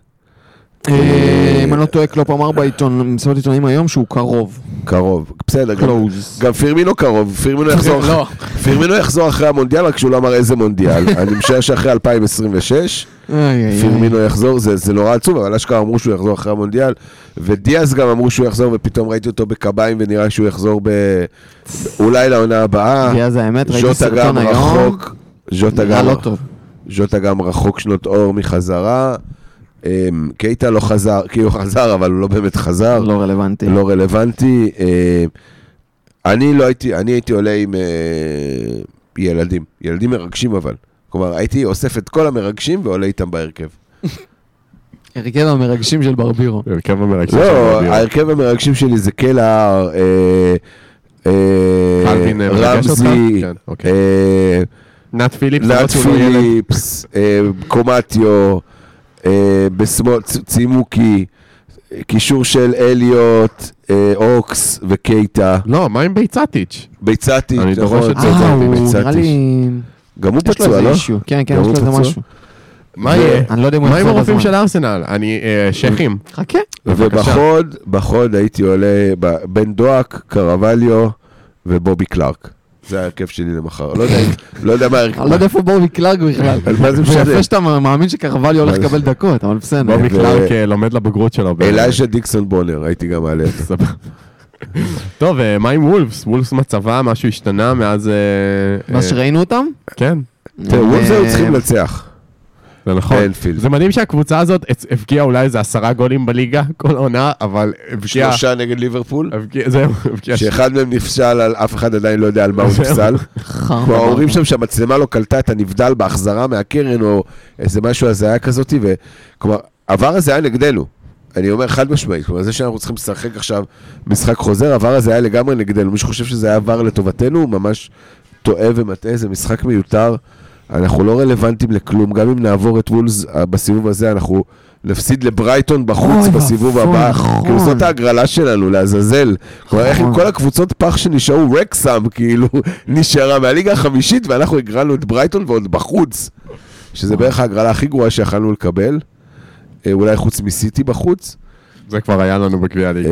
אה, אם אני לא טועה, קלופ אמר בעיתון, במסיבת עיתונאים היום שהוא קרוב. קרוב. בסדר, Close. גם פירמינו קרוב, פירמינו יחזור, [laughs] לא. פירמינו יחזור אחרי המונדיאל, רק שהוא לא אמר איזה מונדיאל. [laughs] אני משער שאחרי 2026, איי, איי, איי. פירמינו יחזור, זה, נורא עצוב, אבל אשכרה אמרו שהוא יחזור אחרי המונדיאל, ודיאז גם אמרו שהוא יחזור, ופתאום ראיתי אותו בקביים, ונראה שהוא יחזור. אולי לעונה הבאה. זה האמת, ראיתי סרטון היום. רחוק, ז'וטה גם, לא טוב. ז'וטה גם רחוק שנות אור מחזרה. אמ, קייטה לא חזר, כי הוא חזר, אבל הוא לא באמת חזר. לא רלוונטי. לא רלוונטי. אה, אני לא הייתי, אני הייתי עולה עם אה, ילדים, ילדים מרגשים אבל. כלומר, הייתי אוסף את כל המרגשים ועולה איתם בהרכב. [laughs] הרכב המרגשים של ברבירו. הרכב המרגש של לא, ברבירו. ההרכב המרגשים שלי זה קלהר? רמזי, כן, אוקיי. אה, נאט פיליפס, לא אה, קומטיו, בשמאל, צ- צימוקי, אה, קישור של אליוט, אה, אוקס וקייטה, לא, מה עם ביצטיץ'? ביצתי, אני דורש את ביצתי, אה. נראה לי... גם הוא פצוע, לא? כן, כן, יש לו איזה? משהו. מה יהיה? אני לא יודע אם הוא מה עם יחזור הרופאים בזמן. של ארסנל? אני, אה, שייחים. חכה. ובחוד, בחוד הייתי עולה ב- בן דואק, קרווליו ובובי קלארק. זה ההרכב שלי למחר. לא יודע, לא יודע מה ההרכב. אני לא יודע איפה בובי קלארק בכלל. מה זה משנה? ויפה שאתה מאמין שקרווליו הולך לקבל דקות, אבל בסדר. בובי קלארק אה, לומד לבגרות שלו. אליישה דיקסון בונר, הייתי גם מעלה את זה. טוב, אה, מה עם וולפס? וולפס מצבה, משהו השתנה מאז... אה, מה שראינו אותם? כן. וולפס היו צריכים לנצח. זה נכון. באנפילד. זה מדהים שהקבוצה הזאת הבקיעה אולי איזה עשרה גולים בליגה כל עונה, אבל הבקיעה... שלושה נגד ליברפול, זהו, הבקיעה... שאחד מהם נפסל, על אף אחד עדיין לא יודע על מה הוא. נפסל. כלומר, אומרים שם שהמצלמה לא קלטה את הנבדל בהחזרה מהקרן, או איזה משהו הזיה כזאת, וכלומר, עבר הזה היה נגדנו. אני אומר חד משמעית, כלומר, זה שאנחנו צריכים לשחק עכשיו משחק חוזר, עבר הזה היה לגמרי נגדנו. מי שחושב שזה היה עבר לטובתנו, הוא ממש טועה ומטעה, זה משחק מיותר. אנחנו לא רלוונטיים לכלום, גם אם נעבור את וולס אה, בסיבוב הזה, אנחנו נפסיד לברייטון בחוץ אוי בסיבוב הבא. נכון. כאילו זאת ההגרלה שלנו, לעזאזל. כלומר, איך עם נכון. כל הקבוצות פח שנשארו, רקסאם, כאילו, [laughs] נשארה מהליגה החמישית, ואנחנו הגרלנו את ברייטון ועוד בחוץ. שזה בערך ההגרלה הכי גרועה שיכלנו לקבל. אה, אולי חוץ מסיטי בחוץ. זה כבר היה לנו בגביע הליגה.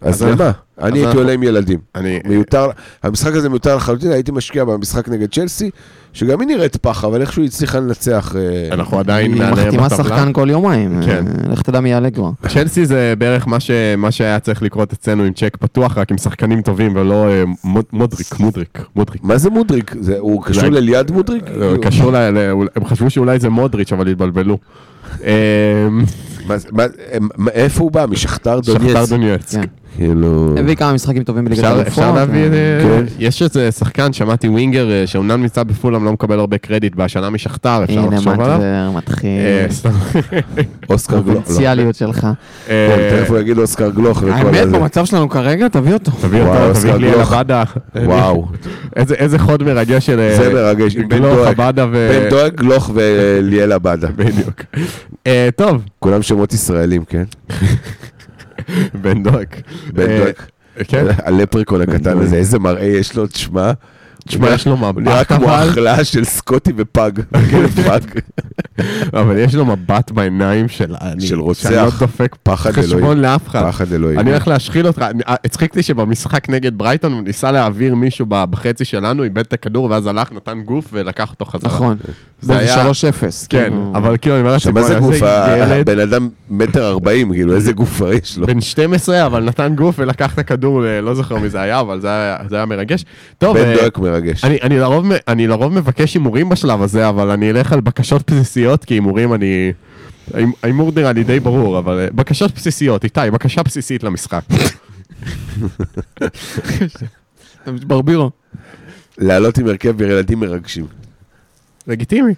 אז למה? אני הייתי עולה עם ילדים. מיותר, המשחק הזה מיותר לחלוטין, הייתי משקיע במשחק נגד צ'לסי, שגם היא נראית פח, אבל איכשהו היא הצליחה לנצח. אה, אנחנו עדיין היא מעליהם מחתימה בטבלה. שחקן כל יומיים. כן. אה, לך תדע מי יעלה כבר. צ'לסי זה בערך מה, שהיה צריך לקרות אצלנו עם צ'ק פתוח, רק עם שחקנים טובים ולא אה, מוד... מודריק, מודריק, מודריק. מה זה מודריק? הוא קשור לליד מודריק? קשור. הם חשבו שאולי זה מודריץ', אבל התבלבלו. [laughs] מה- איפה הוא בא? משכתר שכתר דונייץ? כאילו... הביא כמה משחקים טובים בליגת האלופות. אפשר להביא, אה, כן. יש איזה שחקן, שמעתי ווינגר, אה, שאומנם נמצא בפולאם, לא מקבל הרבה קרדיט, בהשנה משכתר, אפשר הנה לחשוב עליו. מטבר מתחיל. אה. [laughs] אוסקר גלוך. לא. הפוטנציאליות שלך. אה, כן, תכף הוא יגיד אוסקר גלוך וכל האמת. במצב שלנו כרגע, תביא אותו. תביא אותו, תביא לי גלוך. עבדה. וואו, [laughs] איזה- חוד מרגש של... זה מרגש. גלוך. עבדה ו... בן דואג, גלוך וליאל עבדה. [laughs] בדיוק. אה, טוב, כולם שמות ישראלים, כן? בן דואג. בן אה, דואג. כן. הלפריקון הקטן. הזה, איזה מראה יש לו, תשמע. תשמע, יש לו הוא נראה מבט כמו החלאה של סקוטי. כלב [laughs] פג. אבל יש לו מבט בעיניים של... אני- של רוצח. שאני לא דופק פחד חשבון אלוהים. לאף אחד. פחד אלוהים. אני הולך להשחיל אותך, אה, הצחיק אותי שבמשחק נגד ברייטון הוא ניסה להעביר מישהו ב- בחצי שלנו, איבד את הכדור ואז הלך, נתן גוף ולקח אותו חזרה. נכון. זה היה- 3-0. כן, כאילו. אבל כאילו אני אומר מה זה גוף? איזה ילד הבן אדם מטר ארבעים, כאילו, איזה גוף יש לו? בן 12, אבל נתן גוף ולקח את הכדור, ל- לא זוכר מי זה היה, אבל זה היה- מרגש. טוב, בן אה, דואק מרגש. אני, אני, לרוב, אני לרוב מבקש הימורים בשלב הזה, אבל אני אלך על בקשות בסיסיות, כי הימורים אני... ההימ- ההימור נראה לי די ברור, אבל אה, בקשות בסיסיות, איתי, בקשה בסיסית למשחק. ברבירו. לעלות עם הרכב ילדים מרגשים. לגיטימי.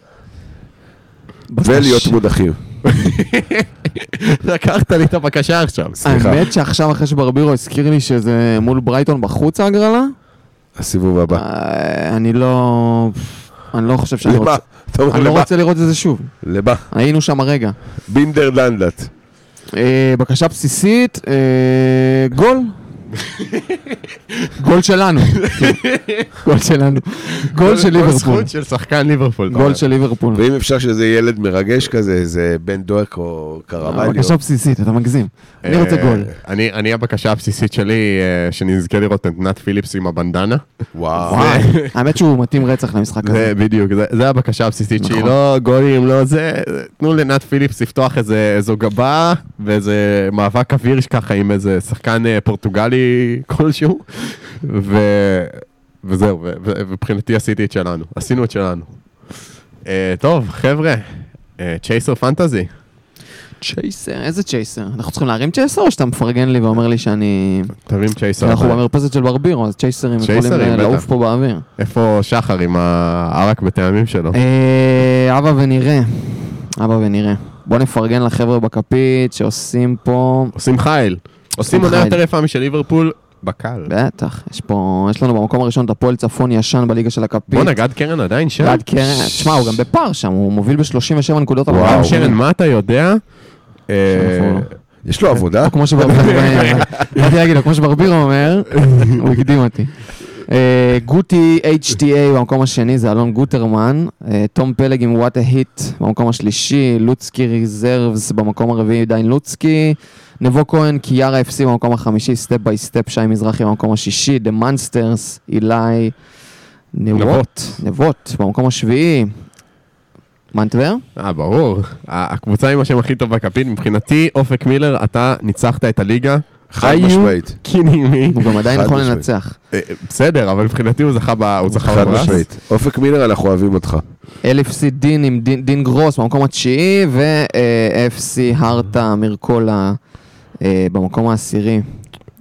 ולהיות מודחים. לקחת לי את הבקשה עכשיו. סליחה. האמת שעכשיו אחרי שברבירו הזכיר לי שזה מול ברייטון בחוץ ההגרלה, הסיבוב הבא. אה, אני לא... אני לא חושב שאני? רוצה... אני לא? רוצה לראות את זה שוב. למה? היינו שם הרגע. בינדר דנדלט. אה, בקשה בסיסית, אה, גול. [laughs] גול שלנו. [laughs] גול שלנו. גול של ליברפול. זכות של שחקן ליברפול. גול. של ליברפול. ואם אפשר שזה ילד מרגש כזה, איזה בן דואק או קרווליו. בקשה בסיסית, אתה מגזים. אני רוצה אה, גול. אני, הבקשה הבסיסית שלי, אה, שנזכה לראות את נת פיליפס עם הבנדנה. וואו. האמת שהוא מתאים רצח למשחק זה הזה. בדיוק, זה, זה הבקשה הבסיסית שלי, נכון. לא גולים, לא זה, תנו לנת פיליפס לפתוח איזו גבה ואיזה מאבק אוויר ככה עם איזה שחקן אה, פורטוגלי כלשהו, ו... וזהו, ומבחינתי עשיתי את שלנו, עשינו את שלנו. Uh, טוב, חבר'ה, צ'ייסר פנטזי. צ'ייסר, איזה צ'ייסר? אנחנו צריכים להרים צ'ייסר או שאתה מפרגן לי ואומר לי שאני... תרים צ'ייסר. אנחנו. במרפסת של ברבירו, אז צ'ייסרים יכולים אה. לעוף פה באוויר. איפה שחר עם הערק בטעמים שלו? אה, אבא ונראה. אבא ונראה. בוא נפרגן לחבר'ה בכפית שעושים פה... עושים חייל. עושים עונה. יותר יפה משל ליברפול, בקל. בטח, יש פה, יש לנו במקום הראשון את הפועל צפון ישן בליגה של הכפית. בואנה, גד קרן עדיין שם? גד קרן, תשמע, הוא גם בפער שם, הוא מוביל ב-37 נקודות. וואו. שרן, מה אתה יודע? אה? יש לו עבודה? כמו שברבירו, אומר, [laughs] [laughs] הוא הקדים אותי. אה, גוטי HTA במקום השני זה אלון גוטרמן, אה, תום פלג עם וואט ההיט במקום השלישי, לוצקי ריזרבס במקום הרביעי עדיין לוצקי, נבו כהן קיארה FC במקום החמישי, סטפ ביי סטפ שי מזרחי במקום השישי, דה מנסטרס, אילי נבות, נבות במקום השביעי, מנטבר, אה, ברור. הקבוצה עם השם הכי טוב בכפית, מבחינתי, אופק מילר, אתה ניצחת את הליגה חד משמעית. me? הוא גם עדיין יכול. לנצח. אה, בסדר, אבל מבחינתי הוא זכה ב- הוא זכה חד בפרס. משמעית. אופק מילר, אנחנו אוהבים אותך. LFC דין עם דין- גרוס במקום התשיעי, ו-FC הרטה מירקולה אה, במקום העשירי.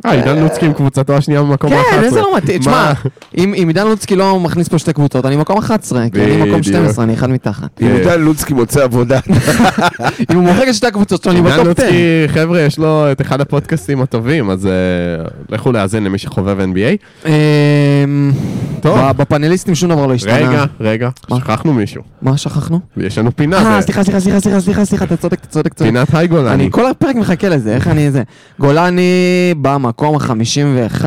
אה, עידן לוצקי עם קבוצתו השנייה במקום ה-11. כן, איזה לא מתאים. תשמע, מה? אם אם עידן לוצקי לא מכניס פה שתי קבוצות, אני מקום 11, כי אני מקום בדיוק. 12, אני אחד מתחת. אם כן. עידן לוצקי מוצא עבודה, [laughs] אם הוא מוחק את שתי הקבוצות שלו, אני עידן בטופ 10. לוצקי, חבר'ה, יש לו את אחד הפודקאסטים הטובים, אז אה, לכו להאזין למי שחובב NBA. טוב. בפאנליסטים שום דבר לא השתנה. רגע, רגע, מה? שכחנו מישהו. מה שכחנו? יש לנו פינה. אה, סליחה, סליחה, סליחה, סליחה, סליחה, סליחה, אתה צודק, אתה צודק, צודק. פינת היי גולני. אני כל הפרק מחכה לזה, איך אני זה? גולני במקום ה-51,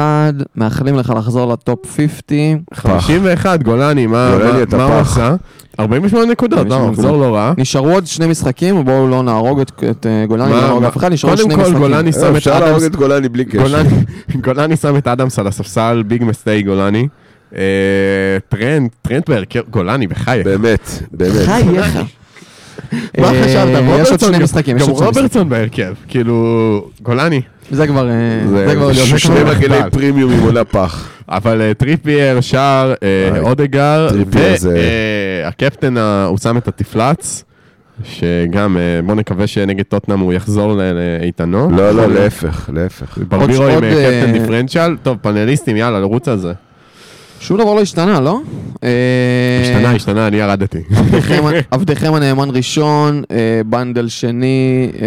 מאחלים לך לחזור לטופ 50. 51, גולני, מה הוא. עשה? 48 נקודות, 48 לא, מחזור לא רע. נשארו עוד שני משחקים, בואו לא נהרוג את אה, גולני, לא נהרוג אף אחד, נשארו עוד קודם שני כל, משחקים. גולני שם את אה, אפשר להרוג אדמס. את גולני בלי קשר. [laughs] גולני- שם את אדמס על הספסל, ביג מסטי גולני. אה, טרנט, טרנט בהרכב, גולני, בחייך. באמת, באמת. חייך. מה אה, חשבת? יש עוד רוברטסון שני משחקים, יש גם עוד שני משחקים. רוברטסון בהרכב, כאילו, גולני. זה כבר, אה, זה- כבר להיות שני. מגני פרימיום עם עונה פח. אבל טריפייר, שער, אודגארד, והקפטן, הוא שם את התפלץ, שגם, בוא נקווה שנגד טוטנאם הוא יחזור ל- לאיתנו. לא, לא, להפך, להפך. ברבירו עם קפטן דיפרנציאל. טוב, פאנליסטים, יאללה, לרוץ על זה. שום דבר לא השתנה, לא? אה, השתנה, השתנה, אני ירדתי. [laughs] עבדכם- הנאמן ראשון, אה, בנדל שני, אה,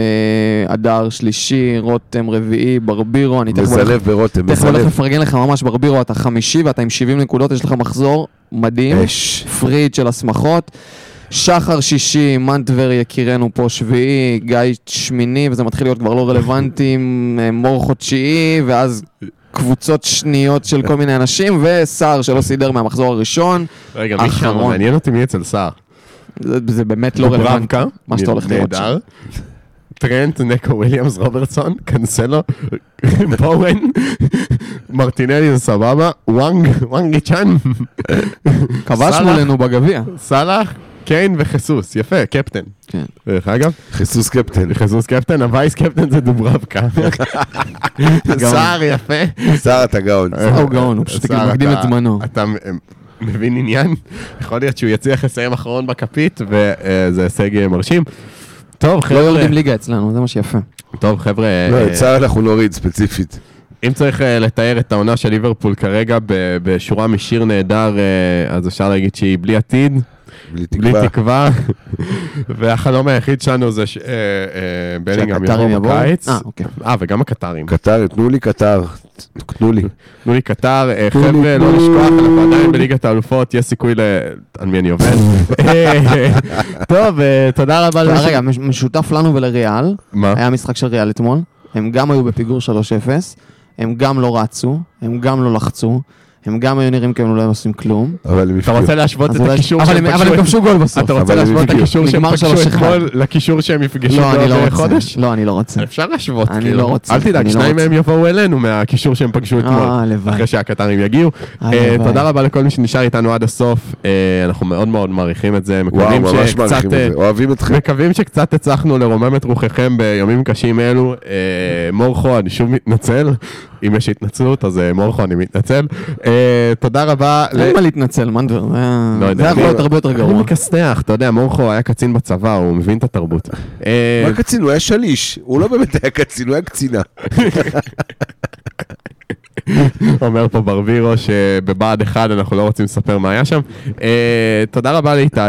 הדר שלישי, רותם רביעי, ברבירו, אני תכף מזלב ברותם, תכף הולך מזלב. לפרגן לך ממש ברבירו, אתה חמישי ואתה עם 70 נקודות, יש לך מחזור מדהים, אש. פריד של השמחות. שחר שישי, מנטבר יקירנו פה שביעי, גיא שמיני, וזה מתחיל להיות כבר לא רלוונטי, אה, מורכו תשיעי, ואז קבוצות שניות של כל מיני אנשים, וסער שלא סידר מהמחזור הראשון. רגע, מי שם? מעניין אותי מי אצל סער. זה, זה באמת לא רלוונטי, דוברבקה, מה שאתה הולך לראות שם. נהדר. טרנט, נקו וויליאמס, רוברטסון, קנסלו, בואן, מרטינלי זה סבבה, וואנג, וואנגי צ'אן, כבש סאלח. מולנו בגביע. סאלח, קיין וחיסוס, יפה, קפטן. כן. דרך אגב, חיסוס קפטן. חיסוס קפטן, הווייס קפטן זה דוברבקה. [laughs] סער יפה. שר אתה גאון. סער הוא גאון, הוא פשוט סער, מקדים את זמנו. אתה מבין עניין? יכול להיות שהוא יצליח לסיים אחרון בכפית, וזה הישג אה, מרשים. טוב, לא חבר'ה, יורדים ליגה אצלנו, זה מה שיפה. טוב, חבר'ה, לא, אה, את סער אנחנו נוריד ספציפית. אם צריך אה, לתאר את העונה של ליברפול כרגע ב- בשורה משיר נהדר, אז אפשר להגיד שהיא בלי עתיד, בלי בלי תקווה. תקווה, [laughs] והחלום היחיד שלנו זה שבלינגהם שהקטרים יבוא יבואו? בקיץ. אה, אוקיי. אה, וגם הקטרים. קטר, תנו לי קטר. תנו לי. תנו לי קטר, אה, חבר'ה, לא. לשכוח, אנחנו עדיין בליגת האלופות, יש סיכוי ל... על מי אני עובד. אה, [laughs] טוב, אה, תודה רבה. אה, רגע, מש- משותף לנו ולריאל, מה? היה משחק של ריאל אתמול, הם גם היו בפיגור 3-0, הם גם לא רצו, הם גם לא לחצו, הם גם היו נראים כאילו לא היו עושים כלום. אבל הם אתה הפקיעו. רוצה להשוות את הקישור אבל שהם הם אבל הם פגשו? כבשו גול בסוף. אתה רוצה להשוות את. הקישור שהם פגשו 3-1. אתמול לקישור שהם יפגשו לא, אני לא בעוד רוצה. חודש? לא, אני לא רוצה. אפשר להשוות, אני כאילו. לא רוצה, אל תדאג, אני לא שניים רוצה. מהם יבואו אלינו מהקישור שהם פגשו אתמול. אה, הלוואי. אחרי שהקטרים יגיעו. אה. תודה רבה לכל מי שנשאר איתנו עד הסוף. אה, אנחנו מאוד מאוד מעריכים את זה. וואו, מקווים ממש שקצת... מעריכים את אה, זה. אוהבים אתכם. מקווים שקצת הצלחנו לרומם את רוחכם בימים קשים אלו. אה, מורכו, אני שוב מתנצל. אם יש התנצלות, אז אה, מורכו, אני מתנצל. אה, תודה רבה. אין מה להתנצל, מנדבר, זה היה- לא יכול להיות הרבה יותר אני גרוע. מכסתח, אתה יודע, מורכו היה קצין בצבא, הוא מבין את התרבות. אה, מה קצין? הוא היה שליש. הוא לא באמת היה קצין, הוא היה קצינה. אומר פה ברבירו שבבה"ד 1 אנחנו לא רוצים לספר מה היה שם. אה, תודה רבה לאיתי.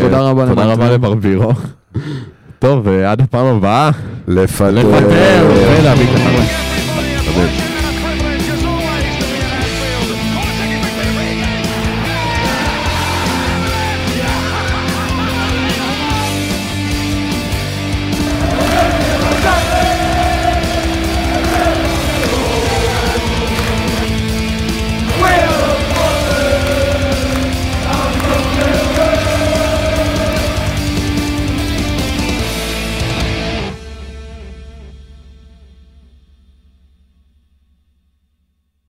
תודה רבה תודה. רבה לברבירו. טוב, ועד הפעם הבאה, לפטר. לפטר Adeus.